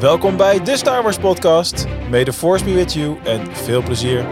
Welkom bij de Star Wars podcast. May the force be with you en veel plezier.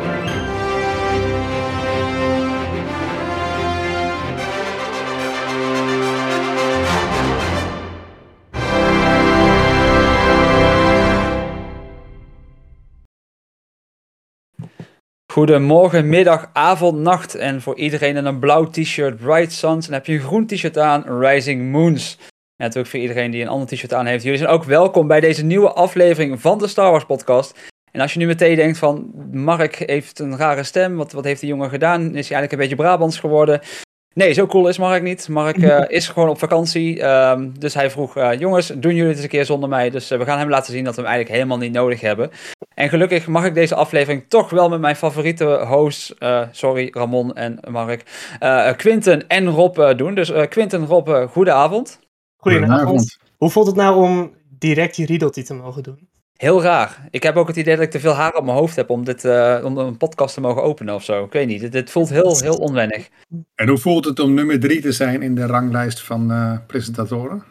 Goedemorgen, middag, avond, nacht. En voor iedereen in een blauw t-shirt, Bright Suns. En heb je een groen t-shirt aan, Rising Moons. En natuurlijk voor iedereen die een ander t-shirt aan heeft. Jullie zijn ook welkom bij deze nieuwe aflevering van de Star Wars podcast. En als je nu meteen denkt van, Mark heeft een rare stem. Wat, wat heeft die jongen gedaan? Is hij eigenlijk een beetje Brabants geworden? Nee, zo cool is Mark niet. Mark uh, is gewoon op vakantie. Um, dus hij vroeg, uh, jongens, doen jullie het eens een keer zonder mij? Dus uh, we gaan hem laten zien dat we hem eigenlijk helemaal niet nodig hebben. En gelukkig mag ik deze aflevering toch wel met mijn favoriete hosts, sorry Ramon en Mark, Quinten en Rob doen. Dus Quinten, Rob, goedenavond. Goedenavond. Hoe voelt het nou om direct die riedeltje te mogen doen? Heel raar. Ik heb ook het idee dat ik te veel haar op mijn hoofd heb om, dit, uh, om een podcast te mogen openen of zo. Ik weet niet. Dit, dit, voelt heel, heel onwennig. En hoe voelt het om nummer drie te zijn in de ranglijst van uh, presentatoren?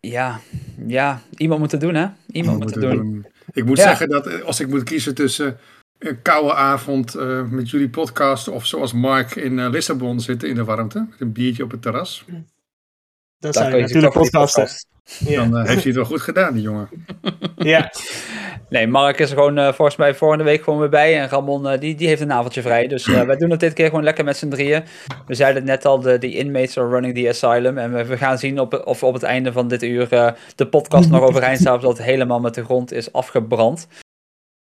Ja, ja, iemand moet het doen, hè? Iemand moet het doen. doen. Ik moet ja. zeggen dat als ik moet kiezen tussen een koude avond uh, met jullie podcast of zoals Mark in Lissabon zitten in de warmte, met een biertje op het terras. Dat zou je natuurlijk podcasten. Ja. Dan uh, heeft hij het wel goed gedaan, die jongen. ja. Nee, Mark is er gewoon uh, volgens mij volgende week gewoon weer bij. En Ramon, uh, die, die heeft een avondje vrij. Dus wij doen het dit keer gewoon lekker met z'n drieën. We zeiden het net al, de, de inmates are running the asylum. En we, we gaan zien op, of op het einde van dit uur de podcast nog overeind staat. Of dat het helemaal met de grond is afgebrand.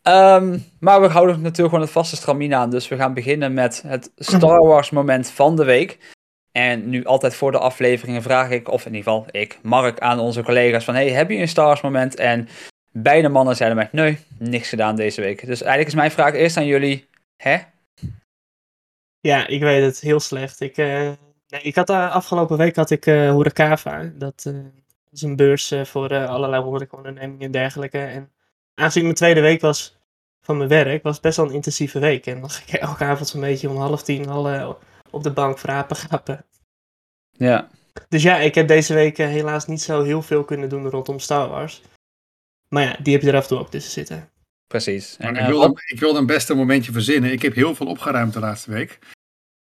Um, maar we houden natuurlijk gewoon het vaste stramien aan. Dus we gaan beginnen met het Star Wars moment van de week. En nu altijd voor de afleveringen vraag ik, of in ieder geval ik, Mark, aan onze collega's van... Hey, heb je een Stars moment? En beide mannen zeiden mij, nee, niks gedaan deze week. Dus eigenlijk is mijn vraag eerst aan jullie, hè? Ja, ik weet het, heel slecht. Ik, uh, nee, ik had uh, afgelopen week had ik uh. Dat is een beurs voor allerlei horecaondernemingen en dergelijke. En aangezien mijn tweede week was van mijn werk, was het best wel een intensieve week. En dan ging ik elke avond zo'n beetje om half tien al op de bank vrapen gapen. Ja. Dus ja, ik heb deze week helaas niet zo heel veel kunnen doen rondom Star Wars. Maar ja, die heb je er af en toe ook tussen zitten. Precies. En, ik, wilde, ik wilde een beste momentje verzinnen. Ik heb heel veel opgeruimd de laatste week.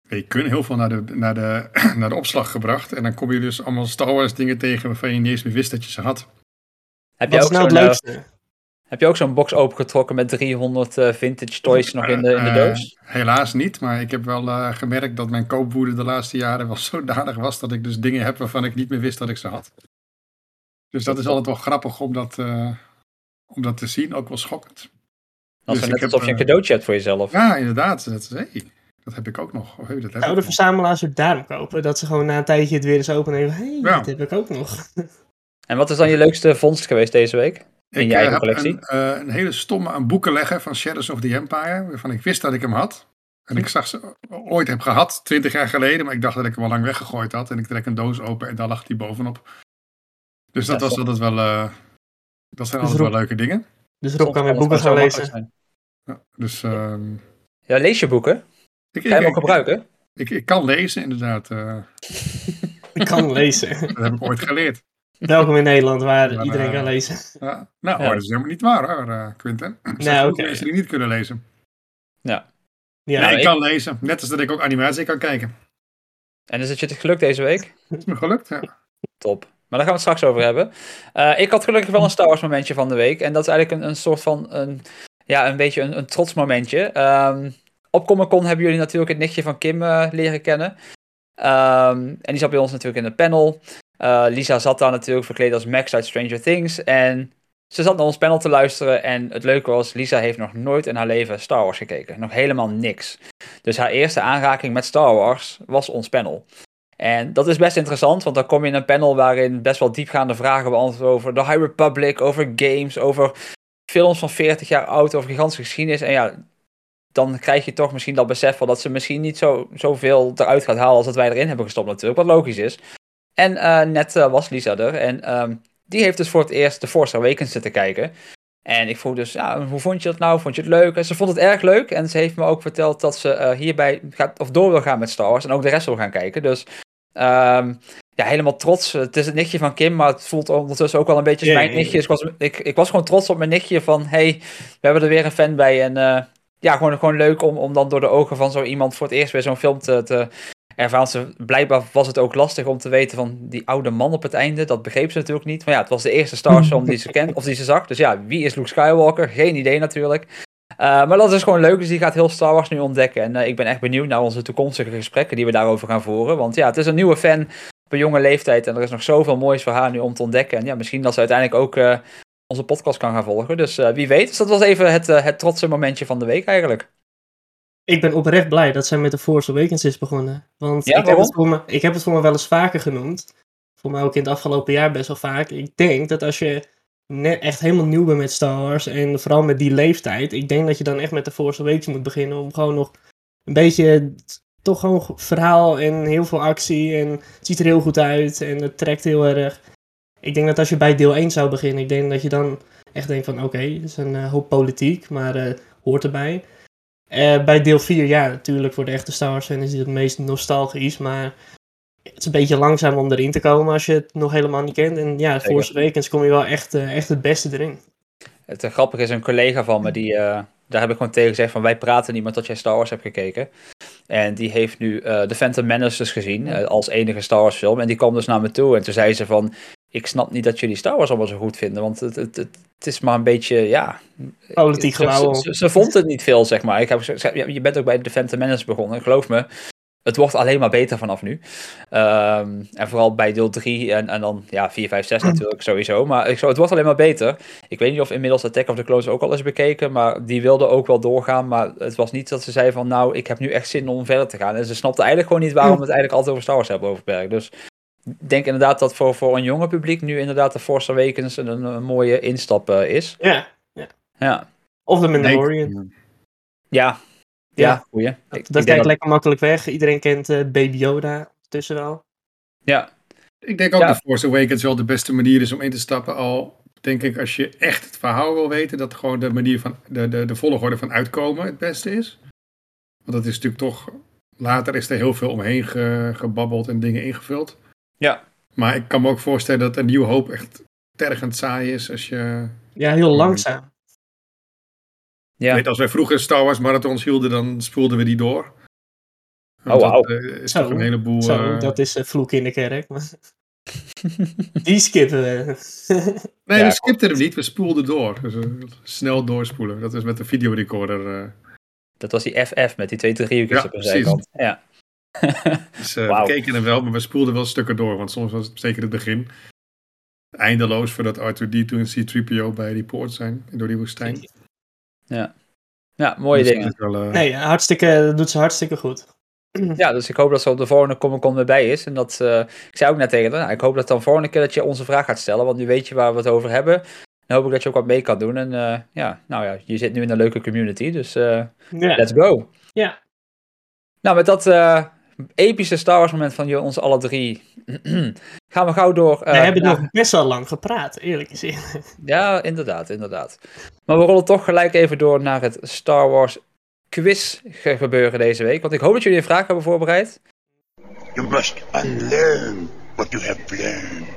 Je kunt heel veel naar de, naar, de, naar de opslag gebracht. En dan kom je dus allemaal Star Wars dingen tegen waarvan je niet eens meer wist dat je ze had. Heb je ook nou het leukste? Heb je ook zo'n box opengetrokken met 300 uh, vintage toys nog in de, in de doos? Uh, helaas niet, maar ik heb wel uh, gemerkt dat mijn koopwoede de laatste jaren wel zodanig was dat ik dus dingen heb waarvan ik niet meer wist dat ik ze had. Dus dat is altijd wel grappig om dat, om dat te zien, ook wel schokkend. Als dus net alsof je een cadeautje hebt voor jezelf. Ja, inderdaad. Dat, hey, dat heb ik ook nog. Je dat Zou de verzamelaars het daarom kopen? Dat ze gewoon na een tijdje het weer eens openen en hé, hey, ja. dat heb ik ook nog. En wat is dan je leukste vondst geweest deze week? In je eigen collectie? Een, uh, een hele stomme aan boeken leggen van Shadows of the Empire, waarvan ik wist dat ik hem had. En ik zag ze ooit heb gehad, twintig jaar geleden, maar ik dacht dat ik hem al lang weggegooid had. En ik trek een doos open en daar lag hij bovenop. Dus dat ja, was altijd wel, uh, dat zijn dus altijd wel leuke dingen. Dus Rob kan weer boeken gaan lezen. Ja, dus, uh, ja, lees je boeken? Ik, kan je hem ook gebruiken? Ik, ik, kan lezen, inderdaad. Uh, ik kan lezen. dat heb ik ooit geleerd. Welkom in Nederland, waar maar, iedereen uh, kan lezen. Ja, nou, ja. dat is helemaal niet waar hoor, uh, Quinten. Er zijn nou, okay. mensen die niet kunnen lezen. Ja. ja nee, ik kan lezen. Net als dat ik ook animatie kan kijken. En is het je het gelukt deze week? Het is me gelukt, ja. Top. Maar daar gaan we het straks over hebben. Uh, ik had gelukkig wel een Star Wars momentje van de week. En dat is eigenlijk een, een soort van, een, ja, een beetje een, een trots momentje. Um, op Comic Con hebben jullie natuurlijk het nichtje van Kim uh, leren kennen. Um, en die zat bij ons natuurlijk in het panel. Uh, Lisa zat daar natuurlijk verkleed als Max uit Stranger Things. En ze zat naar ons panel te luisteren. En het leuke was, Lisa heeft nog nooit in haar leven Star Wars gekeken. Nog helemaal niks. Dus haar eerste aanraking met Star Wars was ons panel. En dat is best interessant, want dan kom je in een panel waarin best wel diepgaande vragen beantwoord over de High Republic, over games, over films van 40 jaar oud, over gigantische geschiedenis. En ja, dan krijg je toch misschien dat besef dat ze misschien niet zo, zoveel eruit gaat halen als dat wij erin hebben gestopt natuurlijk, wat logisch is. En uh, net uh, was Lisa er en um, die heeft dus voor het eerst de Force Awakens zitten kijken. En ik vroeg dus, ja, hoe vond je dat nou? Vond je het leuk? En ze vond het erg leuk en ze heeft me ook verteld dat ze uh, hierbij gaat, of door wil gaan met Star Wars en ook de rest wil gaan kijken. Dus Um, ja, helemaal trots. Het is het nichtje van Kim, maar het voelt ondertussen ook wel een beetje als mijn nichtje. Dus ik, was, ik, ik was gewoon trots op mijn nichtje van, hey, we hebben er weer een fan bij. En eh, ja, gewoon, gewoon leuk om, om dan door de ogen van zo iemand voor het eerst weer zo'n film te, te ervaren. Ze, blijkbaar was het ook lastig om te weten van die oude man op het einde. Dat begreep ze natuurlijk niet. Maar ja, het was de eerste Star Wars film die ze kent, of die ze zag. Dus ja, wie is Luke Skywalker? Geen idee natuurlijk. Uh, maar dat is gewoon leuk, dus die gaat heel Star Wars nu ontdekken. En uh, ik ben echt benieuwd naar onze toekomstige gesprekken die we daarover gaan voeren. Want ja, het is een nieuwe fan op een jonge leeftijd en er is nog zoveel moois voor haar nu om te ontdekken. En ja, misschien dat ze uiteindelijk ook uh, onze podcast kan gaan volgen. Dus wie weet. Dus dat was even het, het trotse momentje van de week eigenlijk. Ik ben oprecht blij dat zij met de Force Awakens is begonnen. Want Ja, ik, heb het voor me, ik heb het voor me wel eens vaker genoemd. Voor mij ook in het afgelopen jaar best wel vaak. Ik denk dat als je net echt helemaal nieuw bent met Star Wars en vooral met die leeftijd, ik denk dat je dan echt met de Force Awakens moet beginnen om gewoon nog een beetje toch gewoon verhaal en heel veel actie en het ziet er heel goed uit en het trekt heel erg. Ik denk dat als je bij deel 1 zou beginnen, ik denk dat je dan echt denkt van oké, okay, dat is een uh, hoop politiek, maar uh, hoort erbij. Uh, bij deel 4, ja, natuurlijk voor de echte Star Wars fan is dit het meest nostalgisch, maar het is een beetje langzaam om erin te komen als je het nog helemaal niet kent. En ja. Force Awakens kom je wel echt, uh, echt het beste erin. Het uh, grappige is, een collega van me, die, uh, daar heb ik gewoon tegen gezegd van wij praten niet meer tot jij Star Wars hebt gekeken. En die heeft nu The Phantom Menace dus gezien, als enige Star Wars film. En die kwam dus naar me toe en toen zei ze van, ik snap niet dat jullie Star Wars allemaal zo goed vinden, want het, het, het, het is maar een beetje, ja... Politiek ze, ze, vond het niet veel, zeg maar. Ik heb je bent ook bij The Phantom Menace begonnen, geloof me. Het wordt alleen maar beter vanaf nu. Um, en vooral bij deel 3 en, en dan ja, 4, 5, 6 natuurlijk sowieso. Maar ik zou, het wordt alleen maar beter. Ik weet niet of inmiddels Attack of the Clones ook al is bekeken. Maar die wilde ook wel doorgaan. Maar het was niet dat ze zei van nou, ik heb nu echt zin om verder te gaan. En ze snapte eigenlijk gewoon niet waarom we het eigenlijk altijd over Star Wars hebben overberg. Dus denk inderdaad dat voor, voor een jonge publiek nu inderdaad de Force Awakens een, een, een mooie instap uh, is. Ja, ja. ja. Of de Mandalorian. Ja, ja, ja goeie. Dat, ik, dat kijkt dat... lekker makkelijk weg. Iedereen kent uh, Baby Yoda tussen wel. Ja. Ik denk ook ja. dat Force Awakens wel de beste manier is om in te stappen. Al denk ik als je echt het verhaal wil weten, dat gewoon de manier van de, de, de volgorde van uitkomen het beste is. Want dat is natuurlijk toch. Later is er heel veel omheen ge, gebabbeld en dingen ingevuld. Ja. Maar ik kan me ook voorstellen dat een nieuwe hoop echt tergend saai is als je. Ja, heel langzaam. Ja. Weet, als wij vroeger Star Wars marathons hielden, dan spoelden we die door. Oh, wow. Dat uh, is zo, toch een heleboel... Zo, uh... dat is vloek in de kerk. Maar... die skippen we. nee, ja, we skipten hem niet, we spoelden door. Dus, snel doorspoelen. Dat is met de videorecorder. Dat was die FF met die twee driehoekjes ja, op een zijkant. Ja, dus wow. we keken hem wel, maar we spoelden wel stukken door. Want soms was het zeker het begin eindeloos voordat R2-D2 en C-3PO bij die poort zijn door die woestijn. Ja, ja mooie Dus dingen. Wel, uh... Nee, hartstikke, dat doet ze hartstikke goed. Ja, dus ik hoop dat ze op de volgende Comic Con erbij is. En dat, uh, ik zei ook net tegen haar, nou, ik hoop dat dan de volgende keer dat je onze vraag gaat stellen. Want nu weet je waar we het over hebben. Dan hoop ik dat je ook wat mee kan doen. En uh, ja, nou ja, je zit nu in een leuke community. Dus uh, let's go. Ja. Nou, met dat epische Star Wars moment van je, ons alle drie gaan we gauw door. Uh, we hebben naar... nog best wel lang gepraat, eerlijk gezegd. Ja, inderdaad, inderdaad. Maar we rollen toch gelijk even door naar het Star Wars quiz gebeuren deze week. Want ik hoop dat jullie een vraag hebben voorbereid. You must unlearn what you have learned.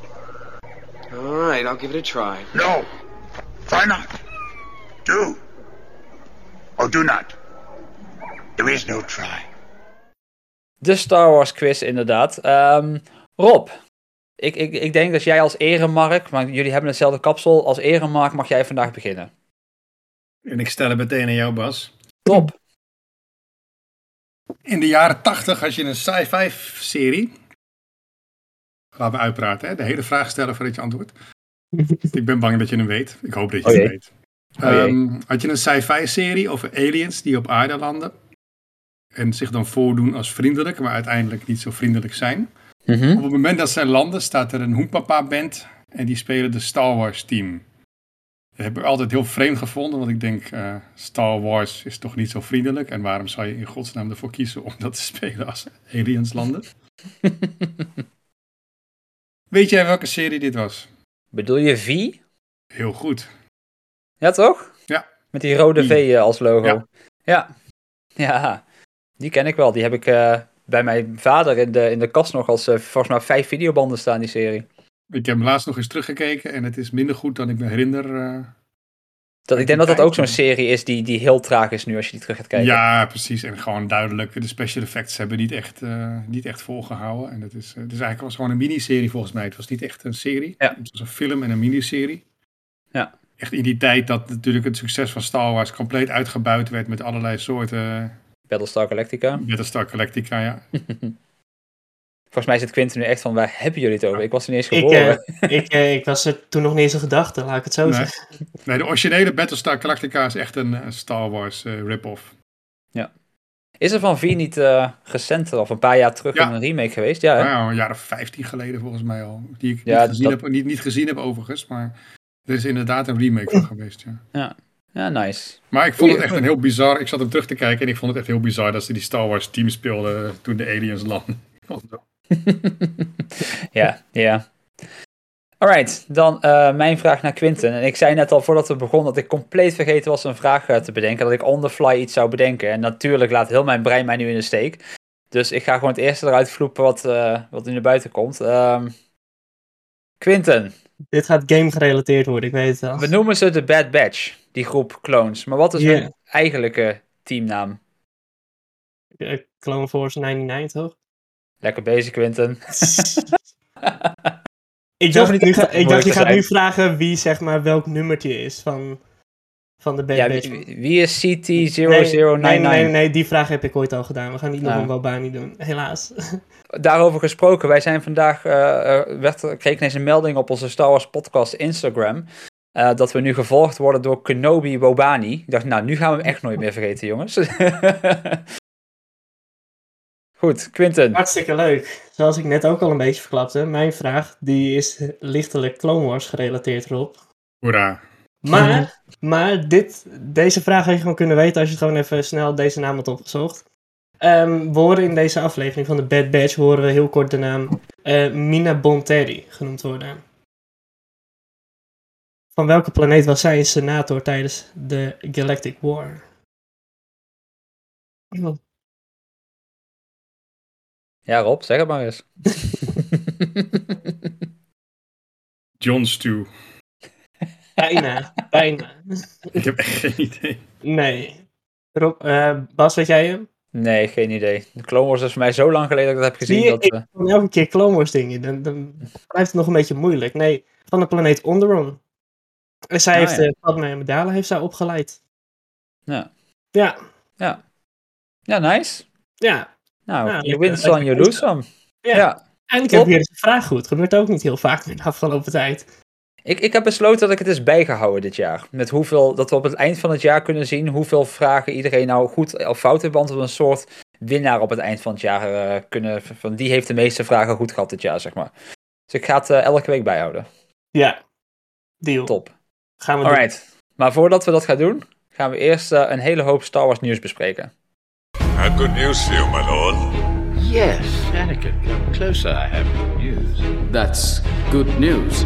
Alright, I'll give it a try. No, try not. Do. Or do not. There is no try. De Star Wars quiz, inderdaad. Um, Rob, ik, ik, ik denk dat jij als eremark, maar jullie hebben hetzelfde kapsel, als eremark mag jij vandaag beginnen. En ik stel het meteen aan jou, Bas. Top. In de jaren tachtig had je een sci-fi serie. Laten we uitpraten, hè? de hele vraag stellen voordat je antwoordt. ik ben bang dat je hem weet. Ik hoop dat je oh hem weet. Oh um, had je een sci-fi serie over aliens die op aarde landen. En zich dan voordoen als vriendelijk, maar uiteindelijk niet zo vriendelijk zijn. Mm -hmm. Op het moment dat zij landen, staat er een Hoempapa-band en die spelen de Star Wars-team. Dat heb ik altijd heel vreemd gevonden, want ik denk, uh, Star Wars is toch niet zo vriendelijk. En waarom zou je in godsnaam ervoor kiezen om dat te spelen als aliens landen? Weet jij welke serie dit was? Bedoel je V? Heel goed. Ja, toch? Ja. Met die rode V. V als logo. Ja. ja. Ja. Die ken ik wel. Die heb ik uh, bij mijn vader in de, in de kast nog als eh, volgens mij vijf videobanden staan, die serie. Ik heb hem laatst nog eens teruggekeken en het is minder goed dan ik me herinner. eh. Dat, ik denk dat dat ook zo'n serie is die, die heel traag is nu als je die terug gaat kijken. Ja, precies. En gewoon duidelijk, de special effects hebben niet echt, eh, niet echt volgehouden. En het is, eh, het is eigenlijk was gewoon een miniserie volgens mij. Het was niet echt een serie. Ja. Het was een film en een miniserie. Ja. Echt in die tijd dat natuurlijk het succes van Star Wars compleet uitgebuit werd met allerlei soorten Battlestar Galactica. Battlestar Galactica, ja. Volgens mij zit Quinten nu echt van, waar hebben jullie het over? Ik was er niet eens Ik, geboren. eh, ik, eh, ik was er toen nog niet eens een gedachte, laat ik het zo Nee. zeggen. Nee, de originele Battlestar Galactica is echt een Star Wars eh, rip-off. Is er van 4 niet eh recent, of een paar jaar terug, Ja. een remake geweest? Ja? Nou, een jaar of 15 geleden volgens mij al. Die ik Ja, niet, gezien dat- heb, niet, niet gezien heb overigens, maar er is inderdaad een remake van geweest, ja. ja, nice. Maar ik vond het echt een heel bizar. Ik zat hem terug te kijken en ik vond het echt heel bizar dat ze die Star Wars team speelden toen de aliens landen. Wel- ja, ja. Alright, dan eh, mijn vraag naar Quinten. En ik zei net al voordat we begonnen dat ik compleet vergeten was een vraag eh, te bedenken. Dat ik on the fly iets zou bedenken. En natuurlijk laat heel mijn brein mij nu in de steek. Dus ik ga gewoon het eerste eruit vloepen wat, eh, wat nu naar buiten komt. Ehm Quinten, Dit gaat game gerelateerd worden, ik weet het al. we noemen ze de Bad Batch, die groep clones. Maar wat is hun eigenlijke teamnaam? Eh, Clone Force 99, toch? Lekker bezig, Quinten. ik dacht, niet moeilijk ik dacht, je gaat nu vragen wie zeg maar welk nummertje is van, van de Bad Ja, wie, wie is Nee, CT0099? nee, nee, nee, nee, die vraag heb ik ooit al gedaan. We gaan niet nog Ah. een Wabani doen, helaas. Daarover gesproken, wij zijn vandaag, werd, kreeg ik ineens een melding op onze Star Wars podcast Instagram. Eh, dat we nu gevolgd worden door Kenobi Wobani. Ik dacht, nou, nu gaan we hem echt nooit meer vergeten, jongens. Goed, Quinten. Hartstikke leuk. Zoals ik net ook al een beetje verklapte, mijn vraag die is lichtelijk Clone Wars gerelateerd erop. Hoera. Maar, maar dit, deze vraag had je gewoon kunnen weten als je gewoon even snel deze naam had opgezocht. Ehm, we horen in deze aflevering van de Bad Batch horen we heel kort de naam eh, Mina Bonteri genoemd worden. Van welke planeet was zij een senator tijdens de Galactic War? Ja, Rob, zeg het maar eens. John Stew. Bijna, bijna. Ik heb echt geen idee. Nee. Rob, eh, Bas, weet jij hem? nee, geen idee. De Clone Wars is voor mij zo lang geleden dat ik dat heb gezien. Zie je, Dat, ik van elke keer Clone Wars dingen, dan, dan blijft het nog een beetje moeilijk. Nee, van de planeet Onderon. En zij Ah, heeft ja. de Padme Amidala heeft zij opgeleid. Ja. Ja, ja, nice. ja. Nou, Ja, you lekker- win some, lekker lose some. Ja. ja. Eindelijk Top. heb ik weer eens een vraag goed. Gebeurt ook niet heel vaak in de afgelopen tijd. Ik, ik heb besloten dat ik het is bijgehouden dit jaar. Met hoeveel, dat we op het eind van het jaar kunnen zien hoeveel vragen iedereen nou goed of fout heeft beantwoord. Een soort winnaar op het eind van het jaar eh, kunnen. Van die heeft de meeste vragen goed gehad dit jaar, zeg maar. Dus ik ga het eh, elke week bijhouden. Ja, deal. Top. Gaan we doen. Alright. Maar voordat we dat gaan doen, gaan we eerst eh, een hele hoop Star Wars nieuws bespreken. Have good news for you, my lord. Yes, Anakin, come closer. I have good news. That's good news.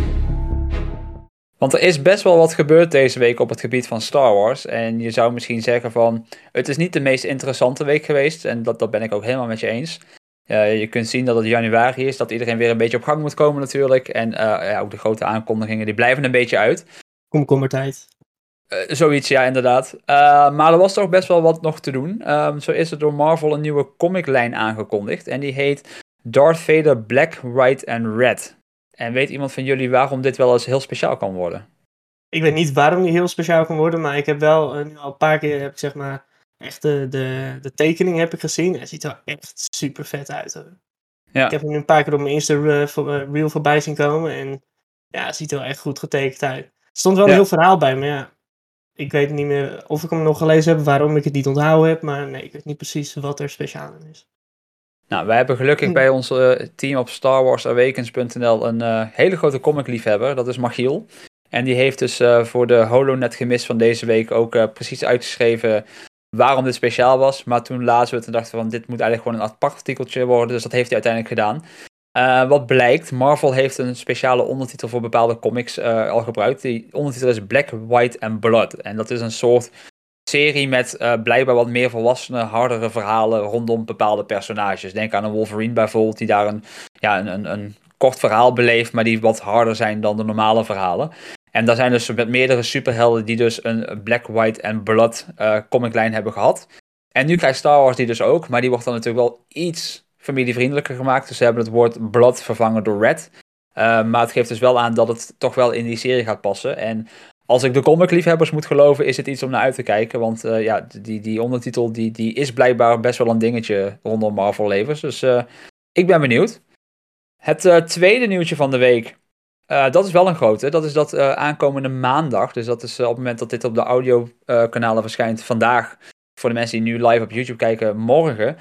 Want er is best wel wat gebeurd deze week op het gebied van Star Wars. En je zou misschien zeggen van, het is niet de meest interessante week geweest. En dat, dat ben ik ook helemaal met je eens. Je kunt zien dat het januari is, dat iedereen weer een beetje op gang moet komen natuurlijk. En eh, ja, ook de grote aankondigingen, die blijven een beetje uit. Komkommertijd. Eh, zoiets, ja, inderdaad. Eh, maar er was toch best wel wat nog te doen. Ehm, zo is er door Marvel een nieuwe comiclijn aangekondigd. En die heet Darth Vader Black, White and Red. En weet iemand van jullie waarom dit wel eens heel speciaal kan worden? Ik weet niet waarom die heel speciaal kan worden, maar ik heb wel eh, nu al een paar keer, heb ik zeg maar, echt de, de, de tekening heb ik gezien. En het ziet er echt super vet uit. Hoor. Ja. Ik heb hem nu een paar keer op mijn Insta reel voorbij zien komen. En ja, het ziet er wel echt goed getekend uit. Er stond wel een Ja. heel verhaal bij, maar ja. Ik weet niet meer of ik hem nog gelezen heb, waarom ik het niet onthouden heb. Maar nee, ik weet niet precies wat er speciaal in is. Nou, wij hebben gelukkig Hm. bij ons eh, team op StarWarsAwakens.nl een eh, hele grote comicliefhebber. Dat is Machiel. En die heeft dus eh, voor de HoloNet gemis van deze week ook eh, precies uitgeschreven waarom dit speciaal was. Maar toen lazen we het en dachten we van dit moet eigenlijk gewoon een apart artikeltje worden. Dus dat heeft hij uiteindelijk gedaan. Eh, wat blijkt, Marvel heeft een speciale ondertitel voor bepaalde comics eh, al gebruikt. Die ondertitel is Black, White and Blood. En dat is een soort serie met uh, blijkbaar wat meer volwassene, hardere verhalen rondom bepaalde personages. Denk aan een Wolverine bijvoorbeeld, die daar een, ja, een, een, kort verhaal beleeft, maar die wat harder zijn dan de normale verhalen. En daar zijn dus met meerdere superhelden die dus een Black, White en Blood comiclijn hebben gehad. En nu krijgt Star Wars die dus ook, maar die wordt dan natuurlijk wel iets familievriendelijker gemaakt. Dus ze hebben het woord Blood vervangen door Red. Uh, maar het geeft dus wel aan dat het toch wel in die serie gaat passen. En als ik de comic-liefhebbers moet geloven, is het iets om naar uit te kijken. Want uh, ja, die, die ondertitel die, die is blijkbaar best wel een dingetje rondom Marvel-levens. Dus uh, ik ben benieuwd. Het tweede nieuwtje van de week dat is wel een grote. Dat is dat aankomende maandag. Dus dat is op het moment dat dit op de audiokanalen verschijnt vandaag. Voor de mensen die nu live op YouTube kijken, morgen.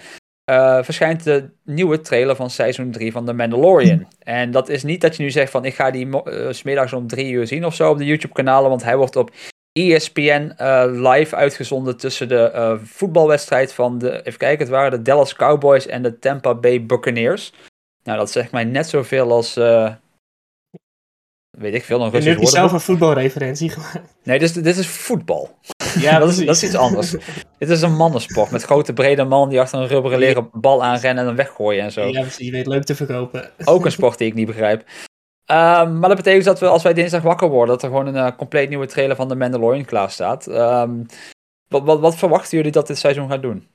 Verschijnt de nieuwe trailer van seizoen 3 van The Mandalorian. En dat is niet dat je nu zegt van ik ga die smiddags om drie uur zien of zo op de YouTube kanalen. Want hij wordt op ESPN live uitgezonden tussen de voetbalwedstrijd van de, even kijken, het waren de Dallas Cowboys en de Tampa Bay Buccaneers. Nou, dat zegt mij net zoveel als weet ik veel, een Russisch woord. je zelf een voetbalreferentie gemaakt. Nee, dit is, dit is voetbal. Ja, dat is, dat is iets anders. dit is een mannensport met grote brede man die achter een rubberen leren bal aanrennen en dan weggooien en zo. Ja, je weet leuk te verkopen. Ook een sport die ik niet begrijp. Um, maar dat betekent dat we als wij dinsdag wakker worden, dat er gewoon een uh, compleet nieuwe trailer van The Mandalorian klaar staat. Um, wat, wat, wat verwachten jullie dat dit seizoen gaat doen?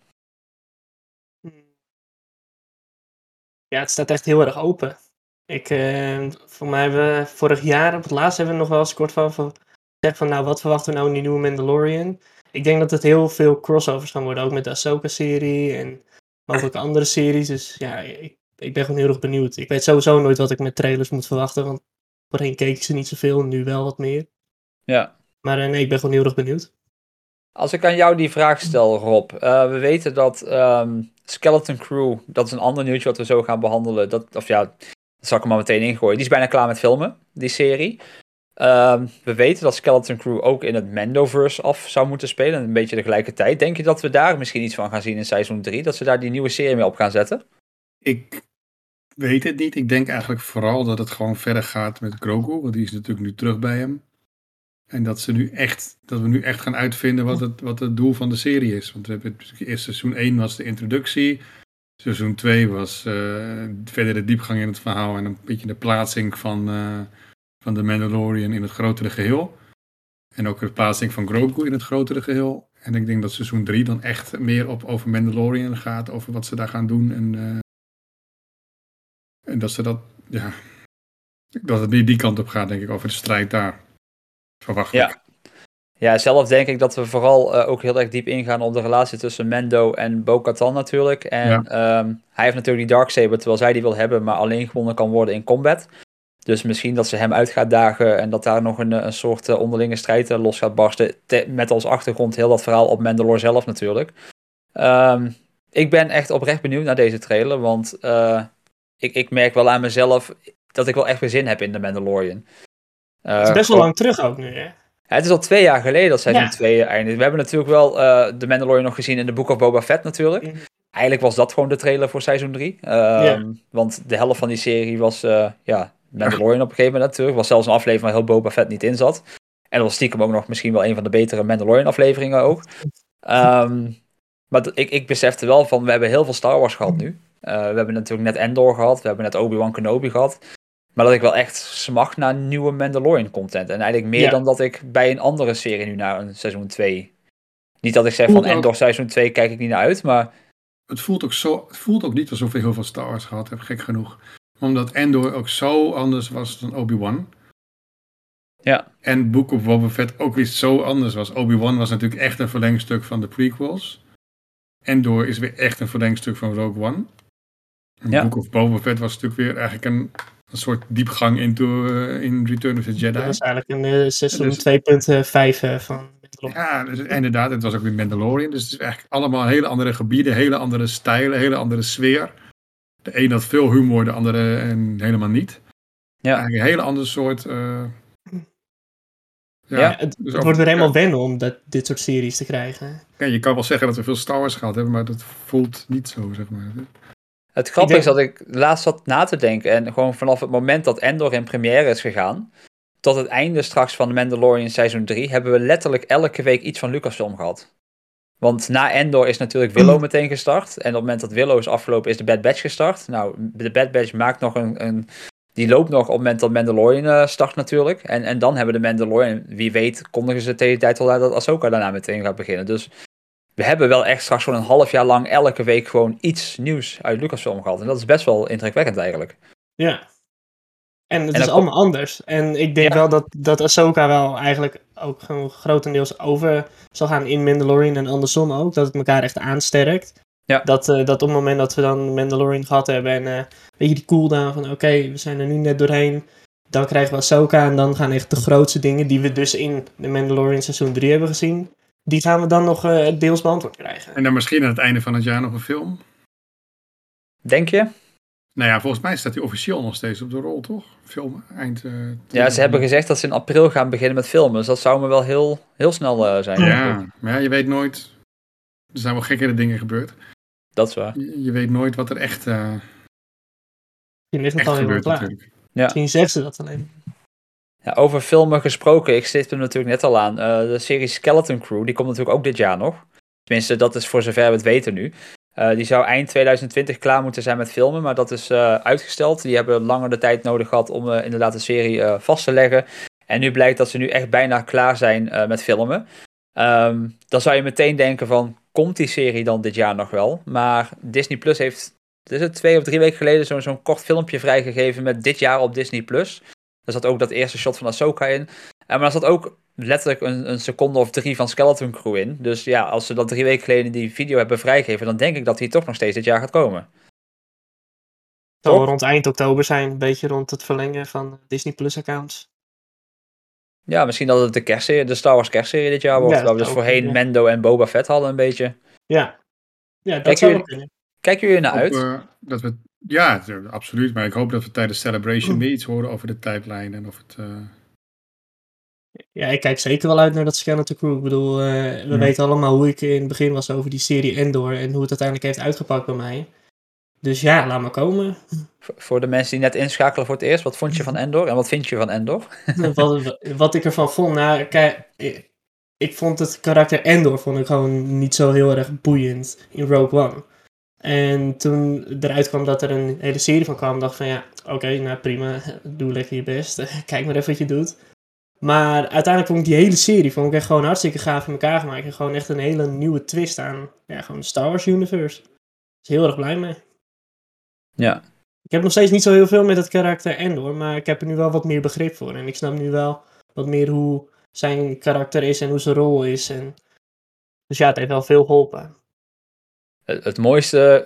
Ja, het staat echt heel erg open. Ik, uh, voor mij hebben we vorig jaar, op het laatst hebben we nog wel eens kort van gezegd van, nou, wat verwachten we nou in die nieuwe Mandalorian? Ik denk dat het heel veel crossovers gaan worden, ook met de Ahsoka-serie en mogelijk andere series. Dus ja, ik, ik ben gewoon heel erg benieuwd. Ik weet sowieso nooit wat ik met trailers moet verwachten, want voorheen keek ik ze niet zoveel, nu wel wat meer. Ja. Maar uh, nee, ik ben gewoon heel erg benieuwd. Als ik aan jou die vraag stel, Rob. Uh, we weten dat um, Skeleton Crew, dat is een ander nieuwtje wat we zo gaan behandelen. Dat, of ja, zal ik er maar meteen ingooien. Die is bijna klaar met filmen, die serie. Uh, we weten dat Skeleton Crew ook in het Mandoverse af zou moeten spelen. Een beetje tegelijkertijd. Denk je dat we daar misschien iets van gaan zien in seizoen 3? Dat ze daar die nieuwe serie mee op gaan zetten? Ik weet het niet. Ik denk eigenlijk vooral dat het gewoon verder gaat met Grogu. Want die is natuurlijk nu terug bij hem. En dat, ze nu echt, dat we nu echt gaan uitvinden wat het, wat het doel van de serie is. Want we hebben eerst seizoen 1 was de introductie. Seizoen 2 was uh, verder de diepgang in het verhaal en een beetje de plaatsing van, uh, van de Mandalorian in het grotere geheel. En ook de plaatsing van Grogu in het grotere geheel. En ik denk dat seizoen 3 dan echt meer op, over Mandalorian gaat, over wat ze daar gaan doen. En, uh, en dat ze dat, ja, dat het meer die kant op gaat, denk ik, over de strijd daar. Verwacht ja. ik. Ja, zelf denk ik dat we vooral uh, ook heel erg diep ingaan op de relatie tussen Mendo en Bo-Katan natuurlijk. En ja. um, hij heeft natuurlijk die Darksaber terwijl zij die wil hebben, maar alleen gewonnen kan worden in combat. Dus misschien dat ze hem uit gaat dagen en dat daar nog een, een soort uh, onderlinge strijd uh, los gaat barsten. met als achtergrond heel dat verhaal op Mandalore zelf natuurlijk. Um, ik ben echt oprecht benieuwd naar deze trailer, want ik, ik merk wel aan mezelf dat ik wel echt weer zin heb in de Mandalorian. het is best wel lang terug ook nu, hè? Het is al twee jaar geleden dat seizoen 2 ja. eindigde. We hebben natuurlijk wel uh, de Mandalorian nog gezien in de Book of Boba Fett natuurlijk. Mm. Eigenlijk was dat gewoon de trailer voor seizoen 3. Um, ja. Want de helft van die serie was uh, ja, Mandalorian op een gegeven moment natuurlijk. was zelfs een aflevering waar heel Boba Fett niet in zat. En dat was stiekem ook nog misschien wel een van de betere Mandalorian afleveringen ook. Um, maar ik, ik besefte wel van, we hebben heel veel Star Wars gehad nu. Uh, we hebben natuurlijk net Endor gehad, we hebben net Obi-Wan Kenobi gehad. Maar dat ik wel echt smacht naar nieuwe Mandalorian content. En eigenlijk meer ja. dan dat ik bij een andere serie nu naar een seizoen 2. Niet dat ik zeg van Endor seizoen 2 kijk ik niet naar uit, maar... Het voelt ook, zo, het voelt ook niet alsof we heel veel Star Wars gehad hebben, gek genoeg. Omdat Endor ook zo anders was dan Obi-Wan. Ja. En Book of Boba Fett ook weer zo anders was. Obi-Wan was natuurlijk echt een verlengstuk van de prequels. Endor is weer echt een verlengstuk van Rogue One. En ja. Book of Boba Fett was natuurlijk weer eigenlijk een een soort diepgang into, uh, in Return of the Jedi. Dat is eigenlijk een uh, seizoen dus, 2.5 uh, van Ja, dus inderdaad. Het was ook weer Mandalorian. Dus het is eigenlijk allemaal hele andere gebieden, hele andere stijlen, hele andere sfeer. De een had veel humor, de andere en helemaal niet. Ja. Eigenlijk een hele andere soort... Uh, ja, ja, het, dus het wordt er helemaal wennen om dat, dit soort series te krijgen. Ja, je kan wel zeggen dat we veel Star Wars gehad hebben, maar dat voelt niet zo, zeg maar. Het grappige is dat ik laatst zat na te denken en gewoon vanaf het moment dat Endor in première is gegaan, tot het einde straks van The Mandalorian seizoen 3, hebben we letterlijk elke week iets van Lucasfilm gehad. Want na Endor is natuurlijk Willow meteen gestart. En op het moment dat Willow is afgelopen, is de Bad Batch gestart. Nou, de Bad Batch maakt nog een. een die loopt nog op het moment dat Mandalorian uh, start natuurlijk. En, en dan hebben de Mandalorian, wie weet, kondigen ze tegen de tijd al uit dat Ahsoka daarna meteen gaat beginnen. Dus we hebben wel echt straks gewoon een half jaar lang elke week gewoon iets nieuws uit Lucasfilm gehad. En dat is best wel indrukwekkend eigenlijk. Ja. En het is allemaal anders. En ik denk wel dat, dat Ahsoka wel eigenlijk ook gewoon grotendeels over zal gaan in Mandalorian en andersom ook. Dat het elkaar echt aansterkt. Ja. Dat, uh, dat op het moment dat we dan Mandalorian gehad hebben en uh, weet je die cooldown van oké, we zijn er nu net doorheen. Dan krijgen we Ahsoka en dan gaan echt de grootste dingen die we dus in de Mandalorian seizoen 3 hebben gezien. Die gaan we dan nog uh, deels beantwoord krijgen. En dan misschien aan het einde van het jaar nog een film. Denk je? Nou ja, volgens mij staat hij officieel nog steeds op de rol, toch? Film eind. Uh, ja, ze hebben gezegd dat ze in april gaan beginnen met filmen. Dus dat zou me wel heel, heel snel uh, zijn. Ja, maar ja, je weet nooit. Er zijn wel gekkere dingen gebeurd. Dat is waar. Je, je weet nooit wat er echt. Uh, je ligt het al heel klaar. Ja. Misschien zeggen ze dat alleen. Ja, over filmen gesproken, ik zit er natuurlijk net al aan. de serie Skeleton Crew, die komt natuurlijk ook dit jaar nog. Tenminste, dat is voor zover we het weten nu. Uh, die zou eind 2020 klaar moeten zijn met filmen, maar dat is uh, uitgesteld. Die hebben langer de tijd nodig gehad om inderdaad de serie vast te leggen. En nu blijkt dat ze nu echt bijna klaar zijn met filmen. Um, dan zou je meteen denken van, komt die serie dan dit jaar nog wel? Maar Disney Plus heeft, is twee of drie weken geleden, zo'n kort filmpje vrijgegeven met dit jaar op Disney Plus. Daar zat ook dat eerste shot van Ahsoka in. En maar daar zat ook letterlijk een, een, seconde of drie van Skeleton Crew in. Dus ja, als ze dat drie weken geleden die video hebben vrijgegeven, dan denk ik dat hij toch nog steeds dit jaar gaat komen. Het zal rond eind oktober zijn, een beetje rond het verlengen van Disney Plus accounts. Ja, misschien dat het de, kerstserie, de Star Wars kerstserie dit jaar wordt. Ja, waar we dus voorheen ja. Mendo en Boba Fett hadden een beetje. Ja, ja dat Kijk zou jullie, kunnen. Kijken jullie naar uit? Uh, dat we, ja, absoluut. Maar ik hoop dat we tijdens Celebration meer iets horen over de tijdlijn en of het... Uh... Ja, ik kijk zeker wel uit naar dat Skeleton Crew. Ik bedoel, uh, we ja. weten allemaal hoe ik in het begin was over die serie Endor en hoe het uiteindelijk heeft uitgepakt bij mij. Dus ja, laat maar komen. Voor de mensen die net inschakelen voor het eerst, wat vond je van Endor en wat vind je van Endor? wat, wat ik ervan vond, nou, kijk, ik, ik vond het karakter Endor vond ik gewoon niet zo heel erg boeiend in Rogue One. En toen eruit kwam dat er een hele serie van kwam, dacht ik van ja, oké, okay, nou prima, doe lekker je best, kijk maar even wat je doet. Maar uiteindelijk vond ik die hele serie vond ik echt gewoon hartstikke gaaf in elkaar gemaakt. En gewoon echt een hele nieuwe twist aan ja, gewoon de Star Wars universe. Dus heel erg blij mee. Ja. Ik heb nog steeds niet zo heel veel met het karakter Endor, maar ik heb er nu wel wat meer begrip voor. En ik snap nu wel wat meer hoe zijn karakter is en hoe zijn rol is. En... Dus ja, het heeft wel veel geholpen. Het, het mooiste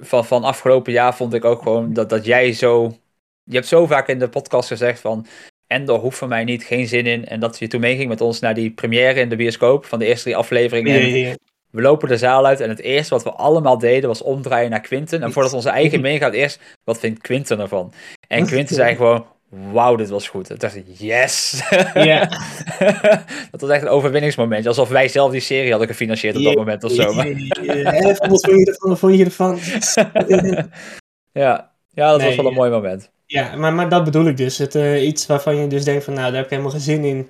van, van afgelopen jaar vond ik ook gewoon dat, dat jij zo... Je hebt zo vaak in de podcast gezegd van... Endor hoeft voor mij niet, geen zin in. En dat je toen meeging met ons naar die première in de bioscoop van de eerste drie afleveringen. Ja, ja, ja. We lopen de zaal uit en het eerste wat we allemaal deden was omdraaien naar Quinten. En voordat onze eigen meegaat, eerst, wat vindt Quinten ervan? En Quinten zei gewoon, wauw, dit was goed. Ik dacht yes! Ja. dat was echt een overwinningsmoment. Alsof wij zelf die serie hadden gefinancierd op dat moment of zo. Maar... Vond je ervan? Wat vond je ervan? ja. ja, dat nee, was wel een mooi moment. Ja, maar, maar dat bedoel ik dus. Het, uh, iets waarvan je dus denkt van, nou, daar heb ik helemaal geen zin in.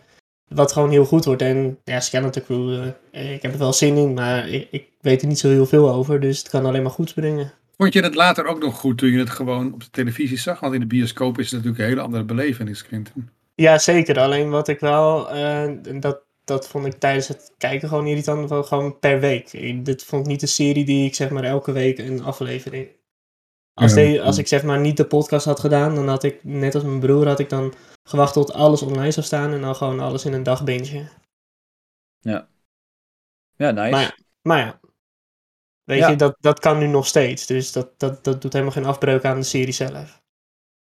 Wat gewoon heel goed wordt. En ja, Skeleton Crew, uh, ik heb er wel zin in, maar ik, ik, weet er niet zo heel veel over. Dus het kan alleen maar goeds brengen. Vond je het later ook nog goed toen je het gewoon op de televisie zag? Want in de bioscoop is het natuurlijk een hele andere belevenis, Quinten. Ja, zeker. Alleen wat ik wel, uh, dat, dat vond ik tijdens het kijken gewoon irritant. Gewoon per week. Ik, dit vond ik niet een serie die ik zeg maar elke week een aflevering als, de, als ik zeg maar niet de podcast had gedaan, dan had ik, net als mijn broer, had ik dan gewacht tot alles online zou staan en dan gewoon alles in een dag bingen. Ja. Ja, nice. Maar maar ja. Weet ja. je, dat, dat kan nu nog steeds. Dus dat, dat, dat doet helemaal geen afbreuk aan de serie zelf.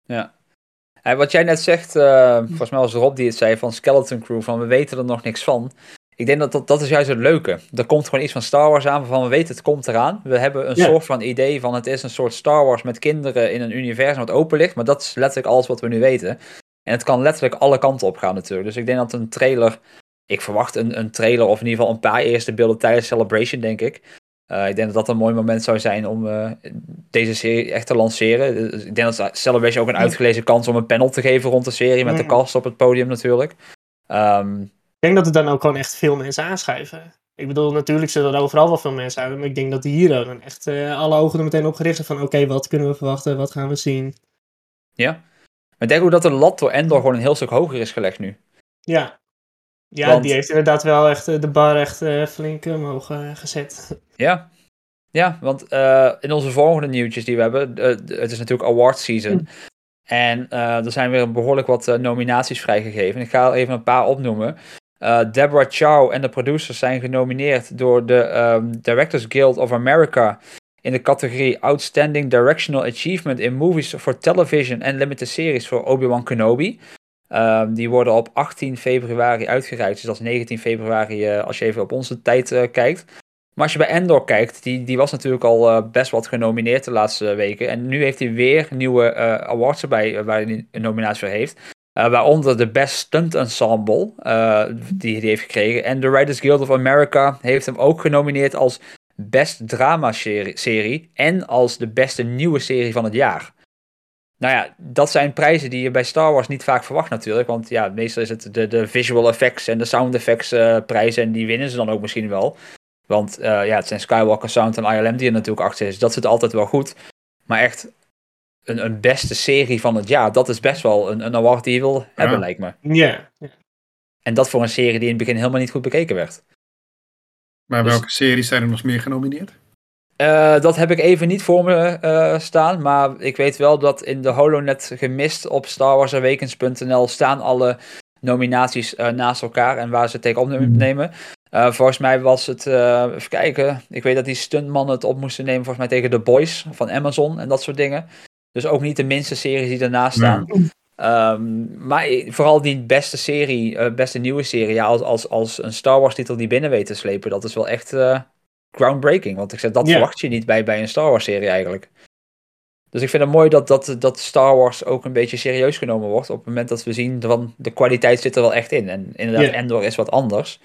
Ja. En wat jij net zegt, uh, volgens mij was Rob die het zei van Skeleton Crew, van we weten er nog niks van. Ik denk dat, dat dat is juist het leuke. Er komt gewoon iets van Star Wars aan waarvan we weten het komt eraan. We hebben een ja. soort van idee van het is een soort Star Wars met kinderen in een universum wat open ligt. Maar dat is letterlijk alles wat we nu weten. En het kan letterlijk alle kanten op gaan natuurlijk. Dus ik denk dat een trailer... Ik verwacht een, een trailer of in ieder geval een paar eerste beelden tijdens Celebration, denk ik. Uh, ik denk dat dat een mooi moment zou zijn om uh, deze serie echt te lanceren. Dus ik denk dat Celebration ook een uitgelezen kans om een panel te geven rond de serie. Met de cast op het podium natuurlijk. Um, ik denk dat het dan ook gewoon echt veel mensen aanschuiven. Ik bedoel, natuurlijk zullen er overal wel veel mensen zijn, maar ik denk dat hier dan echt eh, alle ogen er meteen op gericht zijn van oké, wat kunnen we verwachten, wat gaan we zien. Ja. Maar ik denk ook dat de lat door Endor gewoon een heel stuk hoger is gelegd nu. Ja, ja Want- die heeft inderdaad wel echt eh, de bar echt eh, flink omhoog eh, gezet. Ja. Ja, want in onze volgende nieuwtjes die we hebben, het is natuurlijk award season. En er zijn weer behoorlijk wat nominaties vrijgegeven. Ik ga er even een paar opnoemen. Deborah Chow en de producers zijn genomineerd door de ehm, Directors Guild of America in de categorie Outstanding Directional Achievement in Movies for Television en Limited Series voor Obi-Wan Kenobi. Ehm, die worden op 18 februari uitgereikt, dus dat is 19 februari eh, als je even op onze tijd eh, kijkt. Maar als je bij Endor kijkt, die, die was natuurlijk al eh, best wat genomineerd de laatste weken. En nu heeft hij weer nieuwe awards erbij waar hij een nominatie voor heeft. Waaronder de Best Stunt Ensemble, die hij heeft gekregen. En de Writers Guild of America heeft hem ook genomineerd als Best Drama serie en als de beste nieuwe serie van het jaar. Nou ja, dat zijn prijzen die je bij Star Wars niet vaak verwacht natuurlijk. Want ja, meestal is het de, de visual effects en de sound effects eh, prijzen. En die winnen ze dan ook misschien wel. Want eh, ja, het zijn Skywalker Sound en ILM die er natuurlijk achter is. Dat zit altijd wel goed. Maar echt een, een beste serie van het jaar. Dat is best wel een, een award die je wil hebben, lijkt me. Ja, ja. En dat voor een serie die in het begin helemaal niet goed bekeken werd. Maar Dus- welke series zijn er nog meer genomineerd? Eh, dat heb ik even niet voor me eh, staan. Maar ik weet wel dat in de Holonet gemist op StarWarsAwakens.nl staan alle nominaties eh, naast elkaar en waar ze het tegen opnemen. Eh, volgens mij was het, even kijken, ik weet dat die stuntmannen het op moesten nemen volgens mij tegen The Boys van Amazon en dat soort dingen. Dus ook niet de minste series die ernaast staan. Ehm, maar vooral die beste serie, beste nieuwe serie, ja, als, als, als een Star Wars titel die binnen weet te slepen, dat is wel echt groundbreaking. Want ik zeg, dat verwacht je niet bij, bij een Star Wars serie eigenlijk. Dus ik vind het mooi dat, dat, dat Star Wars ook een beetje serieus genomen wordt. Op het moment dat we zien van de kwaliteit zit er wel echt in. En inderdaad. Endor is wat anders.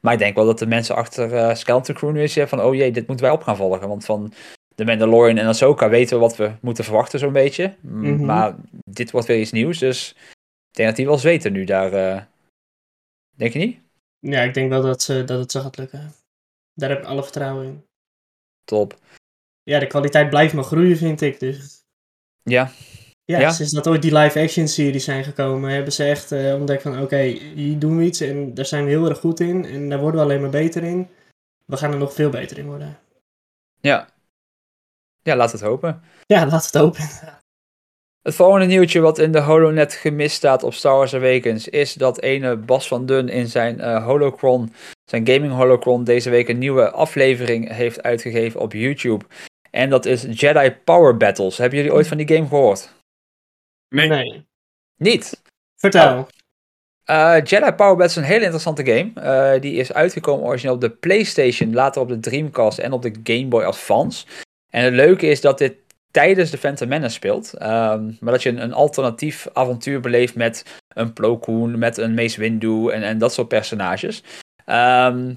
Maar ik denk wel dat de mensen achter eh Skeleton Crew nu ja, van, oh jee, dit moeten wij op gaan volgen. Want van de Mandalorian en Ahsoka weten we wat we moeten verwachten zo'n beetje. Mhm. Maar dit wordt weer iets nieuws, dus ik denk dat die wel zweten nu daar. eh. Denk je niet? ja, ik denk wel dat, ze, dat het zo gaat lukken. Daar heb ik alle vertrouwen in. Top. Ja, de kwaliteit blijft maar groeien, vind ik. Dus Ja, ja, Ja. sinds dat ooit die live-action series zijn gekomen, hebben ze echt eh, ontdekt van oké, hier doen we iets en daar zijn we heel erg goed in. En daar worden we alleen maar beter in. We gaan er nog veel beter in worden. ja. Ja, laat het hopen. Ja, laat het open. Het volgende nieuwtje wat in de Holonet gemist staat op Star Wars Awakens is dat ene Bas van Dun in zijn eh, Holocron, zijn gaming Holocron, deze week een nieuwe aflevering heeft uitgegeven op YouTube. En dat is Jedi Power Battles. Hebben jullie ooit van die game gehoord? Nee. Nee. Niet? Vertel. Eh, Jedi Power Battles is een hele interessante game. Eh, die is uitgekomen origineel op de PlayStation, later op de Dreamcast en op de Game Boy Advance. En het leuke is dat dit tijdens de Phantom Menace speelt. ehm, maar dat je een, een alternatief avontuur beleeft met een Plo Koon, met een Mace Windu en, en dat soort personages. Ehm,